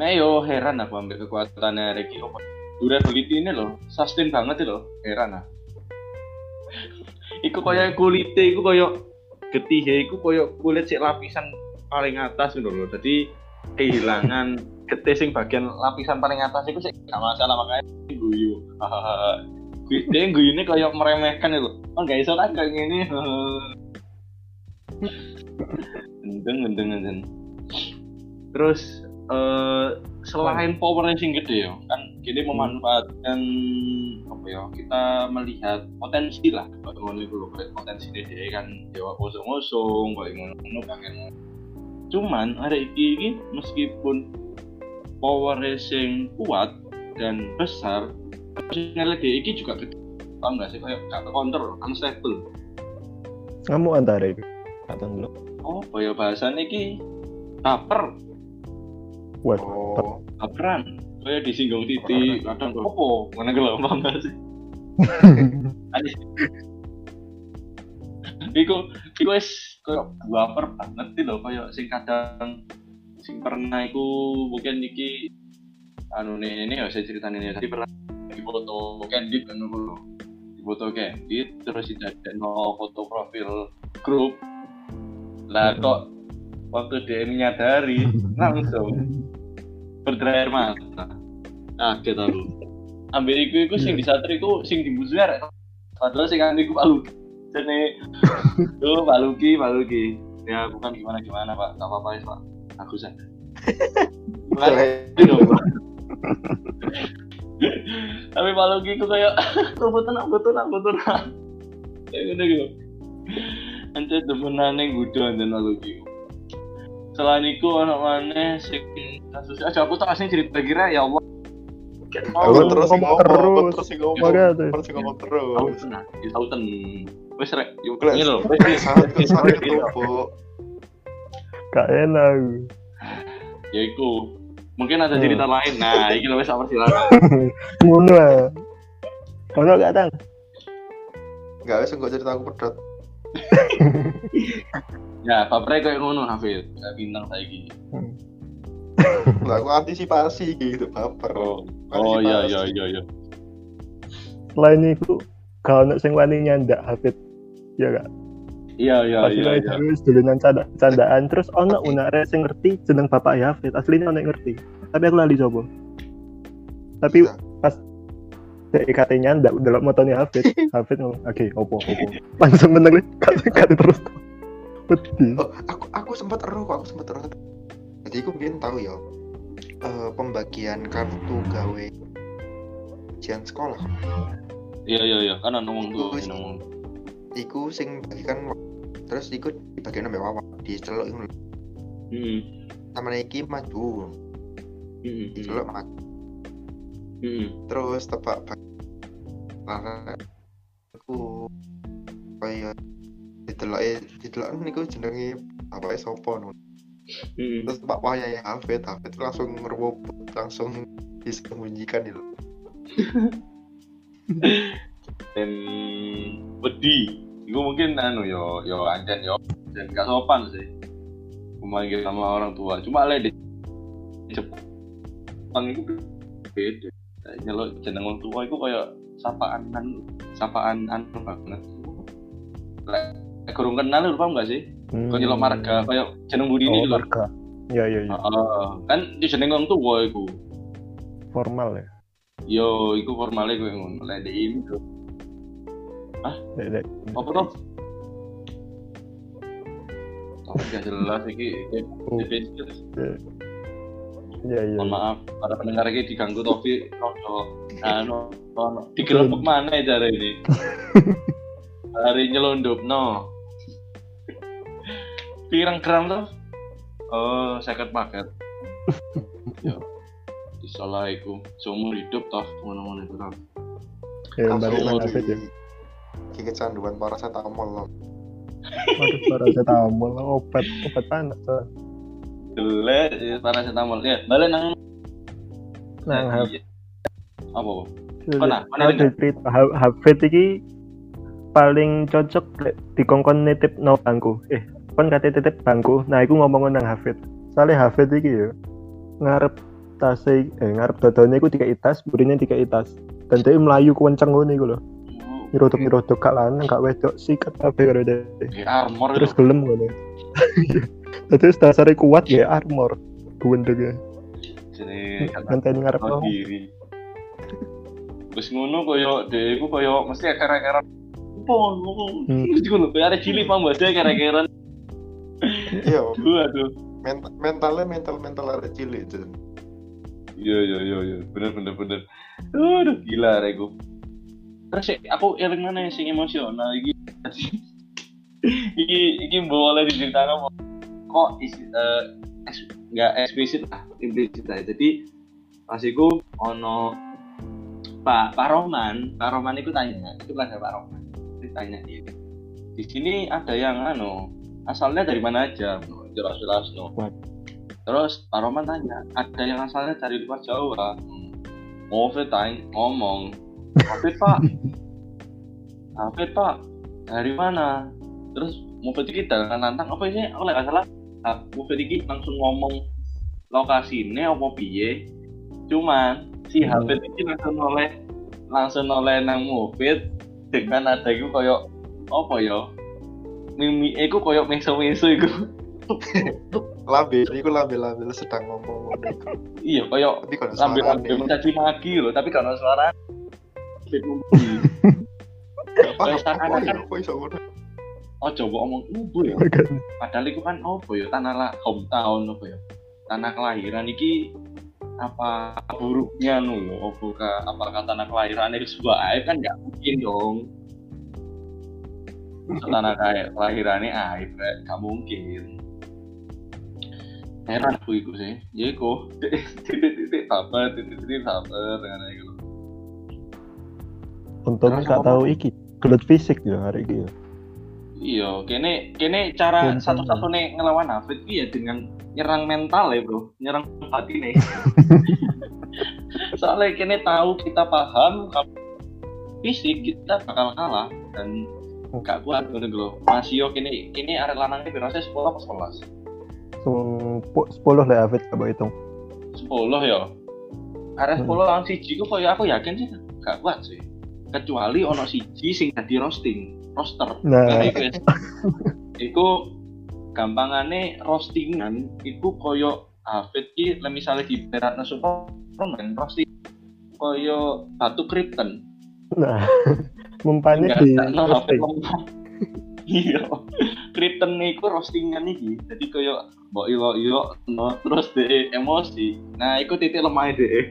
Nah yo heran aku ambil kekuatannya Reki Opa. Durability ini loh, sustain banget loh. Heran ah. Iku koyo kulitnya, iku koyo getihe, iku koyo kulit sih lapisan paling atas gitu loh. Jadi kehilangan [laughs] getih sing bagian lapisan paling atas itu sih gak masalah makanya guyu. Hahaha. [laughs] Guyu- Dia guyune kayak meremehkan itu. Oh gak iso kan kayak gini. [laughs] Gendeng, gendeng, gendeng. Terus eh selain power yang gede ya, kan kita memanfaatkan apa ya? Kita melihat potensi lah, kalau ngono kayak potensi dia kan dewa kosong-kosong, kayak ngono kangen. Cuman ada iki iki meskipun power sing kuat dan besar, sinyal dia iki juga gede. Paham nggak sih kayak gak kontrol, unstable. Kamu antara itu. Atau dulu. Oh, ya bahasannya iki baper, Waduh. oh baperan. Kayak disinggung titik, kadang kok opo, mana [laughs] nggak sih? Iku, iku wis koyo baper banget sih loh, koyo sing kadang sing pernah iku mungkin iki anu nih ini ya saya ceritain ini tadi pernah di foto candid kan dulu di foto candid terus tidak no foto profil grup. Lah Hmm. kok waktu dia menyadari [laughs] langsung berderair mata kaget aku. Ambil iku iku sing Hmm. di satri iku sing di musuh arek padahal sing kan iku Pak Luki jadi tuh Pak Luki Pak Luki. Ya bukan gimana gimana Pak? Gak apa-apa ya Pak. Aku Pak. tapi Pak Luki itu kayak [laughs] aku tenang aku tenang aku tenang kayak gitu gitu. Ente yang gudo anjen Pak Luki. Selain itu anak mana sing kasus aja aku tak asing cerita kira ya Allah Aku Oh, terus ngomong ngomong, aku terus. terus ngomong, Makanya tuh. terus ngomong terus. Sauten nah, di Sauten. Wes rek, yuk Kelas- ini loh. Saat saat kerupuk. Gak enak. Ya iku. Mungkin ada Hmm. cerita lain. Nah, iki lho wes apa silakan. [laughs] Ngono ah. Ono gak tang? Enggak wis enggak cerita aku pedot. [laughs] Ya, papre kayak ngono Hafid. Kayak bintang saiki. [laughs] Lah aku antisipasi gitu, baper. Oh. Oh iya iya iya iya. Selain itu gak ono sing wani nyandak Hafid. Ya gak? Iya iya Pasti iya. iya. terus dolanan canda candaan terus ono unare sing ngerti jeneng bapak Hafid. Aslinya ono ngerti. Tapi aku lali coba. Tapi pas DIKT nyandak dalam motone Hafid, [laughs] Hafid ngomong, "Oke, opo opo." Langsung meneng [laughs] kate kate terus. Oh, aku aku sempat ero, kok, aku sempat ero. Jadi aku mungkin tahu ya. eh, pembagian kartu gawe ujian sekolah. Iya iya iya. Kan ngomong tuh, Wis. ana ngomong. Iku sing bagikan terus iku dibagikan sampai wawa diceluk iku Heeh. sama iki maju Heeh. diceluk maju Heeh. terus tebak Lah, aku kaya dideloke didelok niku jenenge bapake sapa no. Heeh. terus tebak wayahe Hafid Hafid langsung ngerwobot langsung disembunyikan itu Dan wedi. Iku mungkin anu yo yo anjen yo dan gak sopan sih. Memanggil sama orang tua. Cuma le di Jepang itu beda. Nyelok jeneng orang tua itu kayak sapaan anu, sapaan anu banget. Lek kurang kenal lu paham gak sih? Hmm. Kau nyelok marga kayak jeneng budi Oh, ini lho. marga. Ya ya ya. Heeh. kan di jeneng orang tua iku. Formal ya. Yo, iku formalnya gue ngono. Lek di ini tuh. Dek, dek. Apa toh? Oh, gak jelas iki. Oh. Definisi. Ya ya. Mohon maaf, para pendengar ini diganggu Tofi Rodo. No. [laughs] Digerebek mana ya cara ini? [laughs] Hari nyelundup, no. Pirang gram tuh? Oh, second market. [laughs] ya. Assalamualaikum. Seumur hidup toh, mana-mana itu toh. Ya balik nang lagi Hafid ya. ki kecanduan paracetamol loh Waduh, paracetamol [laughs] obat obat panas. ah. Jelek, ya, paracetamol. Ya, balik nang Nang Iya. Apa? Apa? Hafid. Mana? Mana Aku dengar? cerita Ha- Hafid iki paling cocok lek dikongkon nitip no bangku. Eh, kon kate titip bangku. Nah, iku ngomong nang Hafid. Soale Hafid iki yo ngarep tas eh ngarep dodone iku dikai tas, burine dikai tas. Dan dia melayu kenceng ngono iku lho. Nyerodok-nyerodok gak lanang, gak wedok sikat kabeh karo dia. Ya, armor Terus gelem ngono. [laughs] Terus dasarnya kuat ya armor. Gendengnya. Jadi, Ngenteni ngarep tahu no. diri. Terus ngono koyo dhewe iku koyo mesti kere-kere pon ngono. Hmm. Koyo arek cilik paham sih kere-kere. [laughs] iya Aduh aduh. mental mentalnya mental mental arek cilik Jen. Iya iya iya iya. Bener bener bener. Aduh gila iku. Terus aku eling mana sing emosional iki. [laughs] iki iki boleh diceritakan kok isi, eh, eks- nggak eksplisit lah implisit lah jadi pas iku ono Pak Pak Roman Pak Roman itu tanya itu kan Pak Roman ditanya ini di sini ada yang anu asalnya dari mana aja? Jelas jelas no terus Pak Roman tanya ada yang asalnya dari luar Jawa? Mofet tanya ngomong Mofet Pak. [laughs] Mofet Pak dari mana? Terus Mofet ini dengan nantang apa ini oleh nggak salah ah, Mofet ini langsung ngomong lokasinya apa piye? Cuman si Hmm. Hafid ini langsung oleh langsung oleh nang Mufid dengan ada iku koyo apa ya mimi iku koyo meso-meso iku. Lambe iku lambe-lambe sedang ngomong. Iya koyo tapi kalau lambe-lambe suarane mencaci maki loh tapi kalau suara. Paham apa kok iso ngono. Oh coba omong ibu ya? Padahal itu kan apa ya tanah lah hometown apa ya. Tanah kelahiran iki apa buruknya nu lo apa ka- apakah tanah kelahiran itu sebuah aib kan nggak mungkin dong Tanah kayak kelahirannya aib kayak nggak mungkin heran aku iku sih ya iku titik-titik sabar titik-titik sabar dengan itu Untungnya Terus gak apa? tahu iki. Gelut fisik ya hari ini. ya. iya kene kene cara Gampang. satu-satunya ngelawan Hafid ya dengan nyerang mental ya bro nyerang hati nih [laughs] soalnya kene tahu kita paham kalau fisik kita bakal kalah dan gak kuat ngono lho Masio kene kene arek lanangnya berasa 10 apa 11 Sempu- Sepuluh lah Afid coba hitung. 10 ya arek 10 Hmm. lawan siji ku koyo aku yakin sih gak kuat sih kecuali ono siji sing dadi roasting roster Nah, Nah, iku ya. Iku gampangane roastingan iku koyo Hafid ki lek misale di beratna Superman roasting koyo batu krypton. nah, [laughs] mempanya Enggak di Hafid roasting. [laughs] Iya. Krypton iku roastingan iki. Jadi koyo mbok iyo iyo no terus de emosi. Nah, iku titik lemah de. [laughs]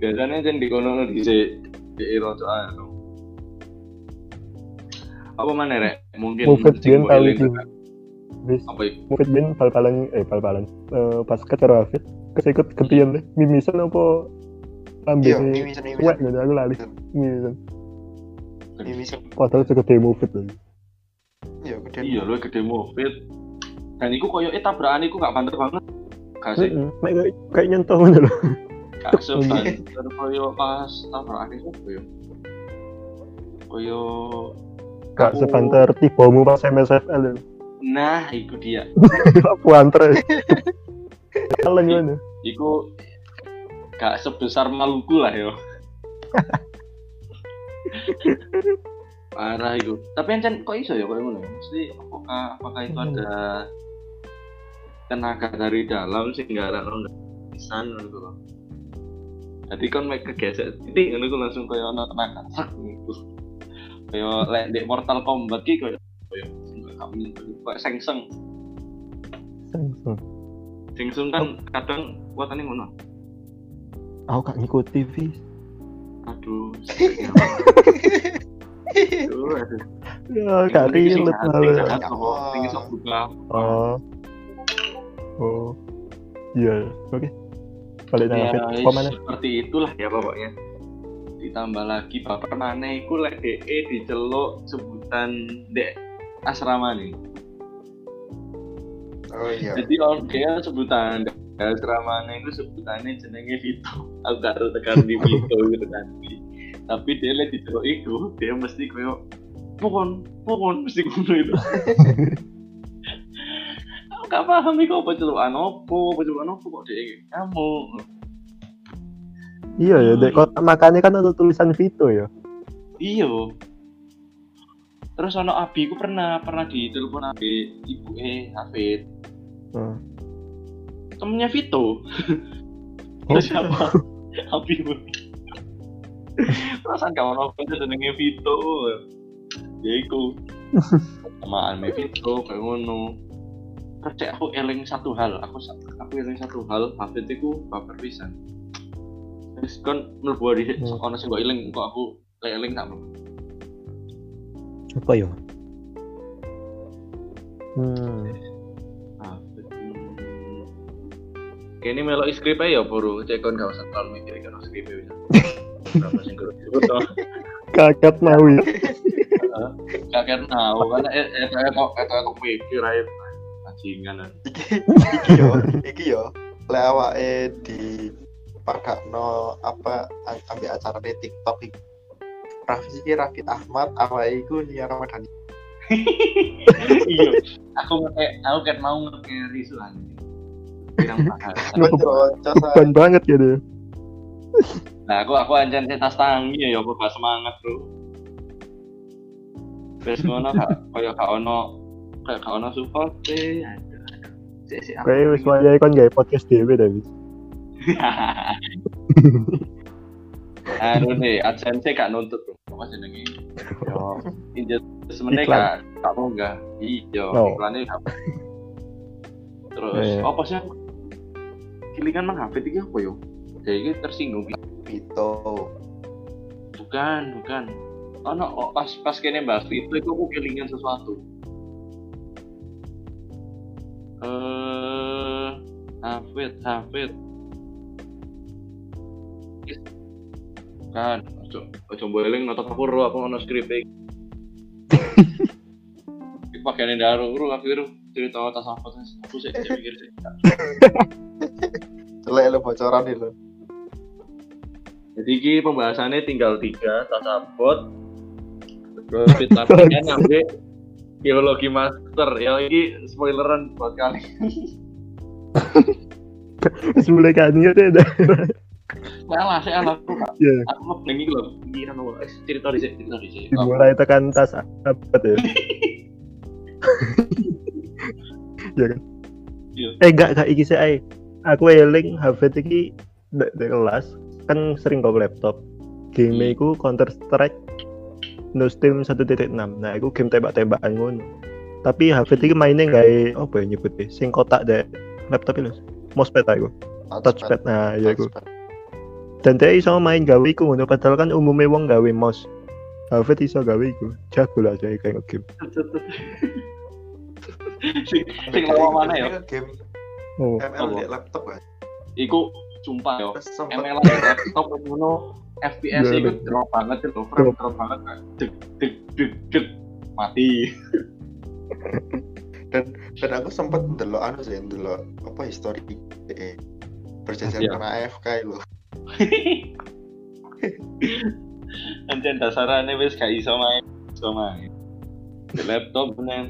Biasanya jen di kono di di rojo anu. Apa mana rek? Mungkin Mufid iki. Rek. Wis, apa iku? Mufid Bian bal-balan eh bal-balan. Eh, pas karo Afid, kesikut ketian deh. Mimisan apa ambil iya mimisan mimisan gitu aku lali. Mimisan. mimisan Padahal segede Mufid loh. iya gede Iya, lu gede Mufid. Dan iku koyo eh tabrakan iku gak banter banget. Gak sih, mek kayak- kayak nyentuh gitu loh. gak [laughs] sebanter koyo pas tabrakan itu koyo. Koyo Gak sebanter tibamu pas MSFL loh. nah, iku dia. [laughs] Aku antar. [laughs] Kalian gimana? Iku gak sebesar Maluku lah yo. Parah iku. Tapi encen kok iso ya koyo ngono? ya? Mesti apakah apakah itu Hmm. ada tenaga dari dalam sehingga ada orang pisan gitu loh. Jadi kan mek kegesek titik ngono langsung koyo ana tenaga sak gitu. Koyo lek Mortal Kombat ki koyo koyo kami sengseng. Langsung. Sengseng kan kadang kuatannya ngono. Aku gak ngikuti vis. Aduh. Aduh, aduh. Ya, gak relate malah. buka. Oh. Oh. Iya, oke. Balik Ya, Apa mana? seperti itulah ya pokoknya. Ditambah lagi bapak maneh iku lek DE diceluk sebutan dek asrama nih. oh iya Jadi on dia sebutan dek asrama nih itu sebutannya jenenge Vito. Aku gak tahu tekan di Vito gitu kan. Tapi dia lek diceluk iku dia mesti koyo pokon, pokon mesti ngono itu. [laughs] Aku gak paham iku apa celukan opo, apa celukan opo kok dia kamu. Iya ya, dek kok makanya kan ada tulisan Vito ya. Iya. Terus ono Abi ku pernah pernah ditelepon Abi ibu eh Hafid. Hmm. Temennya Vito. Oh. Terus siapa? Abi. Perasaan kawan ono itu jenenge Vito. Ya iku. Samaan me Vito kayak ngono. Terus aku eling satu hal, aku aku eling satu hal, Hafid iku baper pisan. Terus kan mlebu di Hmm. ono sing kok eling kok aku lek eling tak. Apa ya? Hmm. Kini melok skrip ya buru, cek kon gak usah terlalu mikir kan skrip bisa. Berapa sing toh? Kaget mau ya. Kakek tahu kan eh eh saya kok eh saya kok mikir aja bajingan. iki iki yo iki yo lek awake di padakno apa ambil acara di TikTok iki Raffi iki Raffi Ahmad awake iku Nia Ramadhani [laughs] Iya, aku nge aku kan mau nge-carry soalnya. Betul, Beban banget ya dia. Nah, aku aku sing tas tangi ya aku gak semangat, Bro. Wis ngono gak kaya gak ono kayak gak ono support e. Kayak wis wayahe kon gawe podcast dhewe ta wis. Anu nih, AdSense gak nuntut bro. Apa jenenge? Yo, investment-e Iklan. gak gak munggah. Iya, Oh. iklannya gak. Terus Eh. apa sih aku? Kilingan mang HP iki apa yo? Kayak iki tersinggung. Vito Bukan, bukan. Oh no, oh, pas pas kene bahas itu, itu aku kelingan sesuatu. Eh, Hafid, Hafid. Is- Kan, ojo ojo boeling notok aku ro aku ono skrip iki. [laughs] Iki pakaiane daru ro aku cerita tas apa tas aku sih sih mikir sih. [laughs] celek lo bocoran nih lo Jadi pembahasannya tinggal tiga tas abot. Terus [laughs] vitaminnya nyampe biologi master ya ini spoileran buat kali Wis mulai kan ya dah. salah saya aku Kak. Iya. aku ngebleng iki lho pikiran eh, cerita di sini cerita di sini Dimulai tekan tas ya? [laughs] ya kan? Iya. Eh enggak enggak iki sih ae. Aku eling Hafid iki ndek ndek kelas kan sering kok laptop. Game Hmm. iku Counter Strike No Steam 1.6. Nah, iku game tembak-tembakan ngono. Tapi Hafid iki mainnya gawe apa ya nyebutnya? Sing kotak deh laptop itu. Mousepad aku. Touchpad. Nah, ya iku. Dan dia iso main gawe iku ngono padahal kan umumnya wong gawe mouse. Hafid iso gawe iku. Jago lah jadi kayak game. [laughs] sing sing lawa mana ya? game Oh. ML di laptop kan. Iku sumpah yo ML di laptop ngono FPS Iya, iku drop banget itu frame drop. banget Kak. deg deg deg deg mati. [laughs] Dan dan aku sempet ndelok anu sih ndelok apa histori eh perjanjian Iya. karena AFK lo Anjen dasarane wis gak iso main iso main. Di laptop bener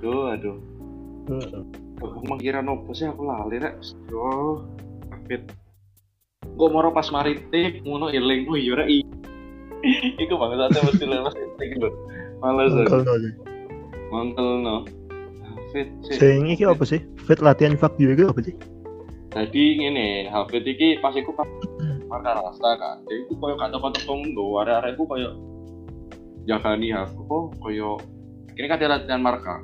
aduh aduh Aku mengira nopo sih aku lali rek. Yo, kapit. Gue mau pas maritim ngono iling. Oh iya rek. [laughs] Iku bangsatnya mesti lepas itu lho. Males aku. sih. Mangkel no. Sih. Sing iki apa sih? Fit latihan fuck you iki apa sih? Jadi ngene, Hafid iki pas iku pas marka rasta kan. Jadi iku koyo gak teko-teko nggo arek-arek iku koyo jagani kok koyo ini kan dia latihan marka.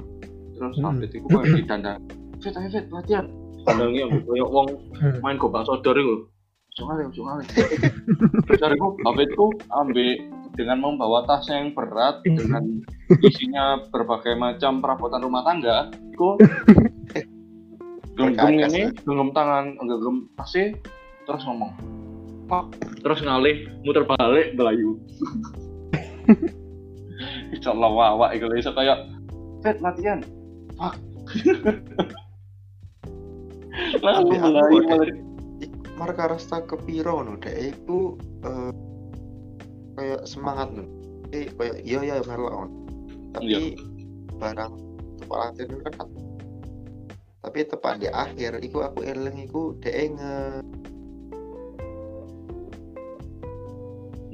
Terus Hmm. Hafid iku koyo didandang. Fit, ayo Fit, latihan. Dandangi aku koyo wong main gobak sodor itu. Jangan ya jangan cariku Hafidku ambil dengan membawa tas yang berat dengan isinya berbagai macam perabotan rumah tangga itu genggam ini genggam tangan genggam tasnya terus ngomong. Pak terus ngalih muter balik belayu. Insya Allah wawa itu kayak Fit latihan Fuck ada- malah marka rasta kepiro no dek. Itu eh, kayak semangat no eh kayak iya ya melon tapi barang tempat latihan itu kan tapi tepat di akhir iku aku eling iku dek nge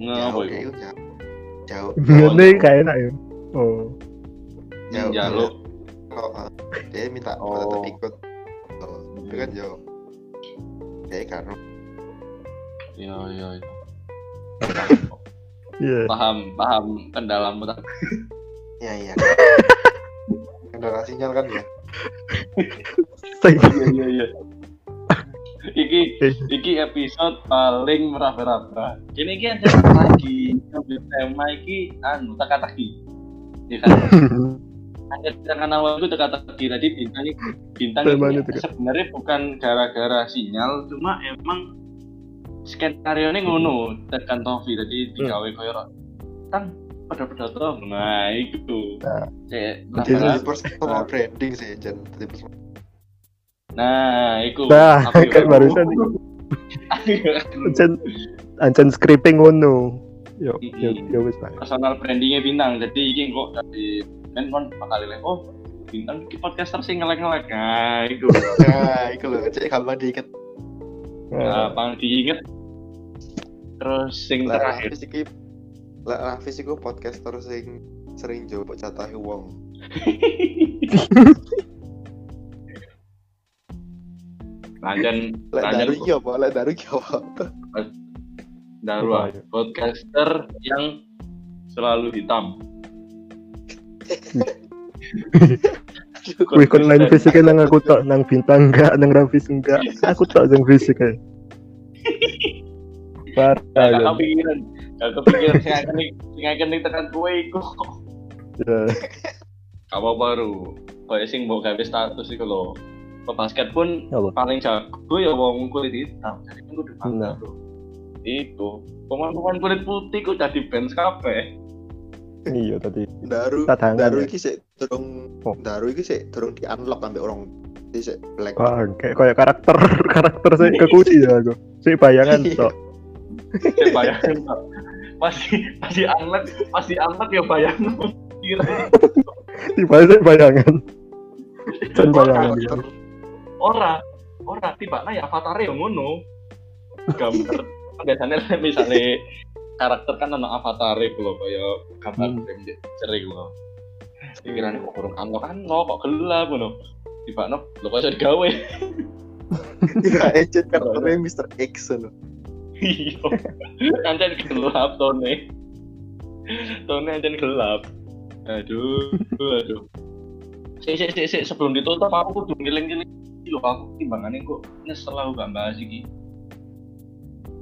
ngapa jauh dek iku? jauh. Jauh Ngene kayak enak ya. Oh. jauh kalau eh, dia minta Oh. tetap ikut oh, itu kan jauh dek kan Iya iya. Iya. Paham paham kendalamu tak. iya iya kendala sinyal kan ya Iya iya iya. Iki iki episode paling meraba-raba. Kini iki ada lagi tema iki anu teka-teki. Ya kan? [laughs] Ada dengan awal itu teka-teki tadi bintang iki bintang ini teka- sebenarnya bukan gara-gara sinyal cuma emang skenario ini ngono tekan Tofi tadi digawe koyo kan pada pidato nah itu. Nah. Cek, Jadi- jadi raba-raba. personal branding sih Jan Jadi personal- nah itu Nah, Aku kayak juga- barusan. Ancen ancen scripting ngono. Yo, yo, yo wis personal brandingnya bintang jadi ini kok dari kan kon bakal lihat oh bintang di podcaster sih ngelek-ngelek. Nah itu [laughs] nah itu loh cek gampang diikat nah, diinget. Terus sing Lah terakhir. Iki Lah Rafis iku podcaster sing sering jawab catahe wong. [laughs] lanjut Lah lanjut. daru iki apa? Lah daru iki apa? Darwa podcaster yang selalu hitam Wih kon lain fisik nang aku tok nang bintang enggak nang Rafis enggak. Aku tok sing fisik ae. [laughs] Parah gak kepikiran. Gak kepikiran sing akan sing akan tekan kue iku. Ya. apa baru kayak sing mau gawe status iku lho. Ke basket pun paling jago ya wong kulit hitam. Jadi kan kudu Nah. itu. Pemain-pemain kulit putih kok jadi bench kabeh Iya tadi. Daru Cadangan. Daru ya. iki sik durung Oh. Daru iki sik durung di unlock ambek orang iki sik black. Wah, kayak kayak karakter [laughs] karakter saya kekunci ya aku. Si bayangan tok. saya bayangin Pak. pasti pasti anak pasti anak ya bayangin kira Tiba saya bayangan. Dan bayangan. Ora ora tiba nah ya avatar yang ngono gambar biasanya misalnya karakter kan ana avatar itu loh kayak gambar Hmm. sering loh pikiran kok kurang kan lo kok gelap ngono. Tiba no lo kok iso digawe? Iya, ecet karakternya Mr. X lho. iya. Ancen gelap tone. Tone ancen gelap. Aduh aduh. Sik sik sik sik sebelum ditutup aku kudu ngiling-ngiling iki lho aku timbangannya kok nyesel aku gak bahas iki.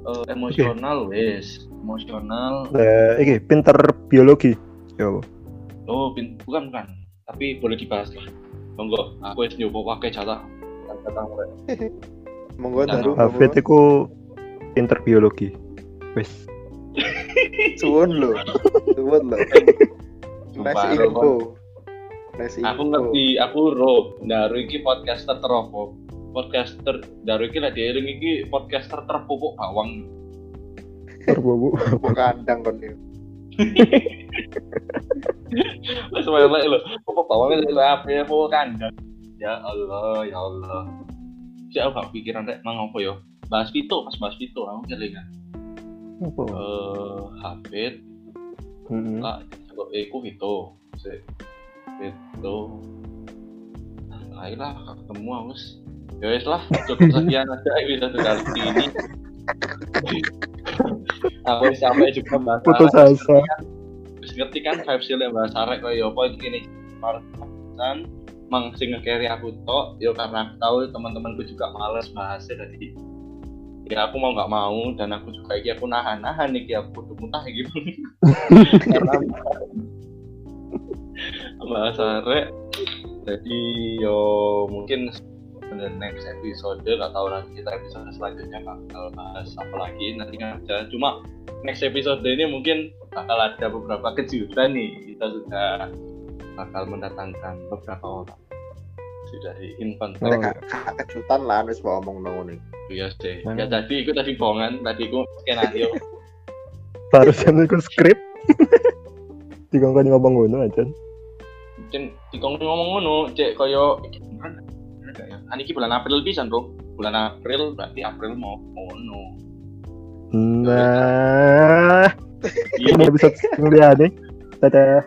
Eh, emosional wes emosional Eh, iki pinter biologi. Yo. oh pin- bukan bukan tapi boleh dibahas lah monggo aku wis nyoba pakai jatah [laughs] Monggo Daru. Hafid iku pinter biologi. Wis. [laughs] Suwun lho. Suwun lho. Nasi info. Nasi aku ngerti aku ro Daru iki podcaster teropo podcaster Daru iki lah diiring iki podcaster terpupuk bawang Terbobo. Mau kandang kon iki. wis melek lho pupuk bawangnya dari apa ya? Pupuk kandang. Ya Allah ya Allah. Si aku gak pikiran rek mang apa yo bahas Vito pas bahas Vito aku kelingan Apa? eh Hafid Heeh. lah coba iku Vito si Vito nah ayolah gak ketemu aku wis ya wis lah cukup sekian aja episode kali ini [laughs] aku sampai juga bahas Putus asa. Wis ngerti kan vibes yang bahas arek kaya apa iki gini Marsan mang sing ngekeri aku tok ya karena aku tahu teman-temanku juga males bahasnya jadi ya aku mau nggak mau dan aku juga iki aku nahan-nahan iki aku kudu muntah iki. [laughs] Karena bahas arek jadi yo mungkin the next episode. Nggak tahu nanti kita episode selanjutnya bakal bahas apa lagi. Nanti aja. Cuma next episode ini mungkin bakal ada beberapa kejutan nih. Kita sudah bakal mendatangkan beberapa orang. Sudah di invent Oh. Kejutan lah wis mau ngomong nang ngene. ya sih. Ya tadi itu tadi bohongan tadi aku skenario Harusnya iku skrip. Dikongkon ngomong ngono aja. mungkin dikong ngomong ngono cek koyo iki beneran bener gak ya Ani iki bulan April pisan bro bulan April berarti April mau ngono Nah, iya ini episode yang liane. Dadah.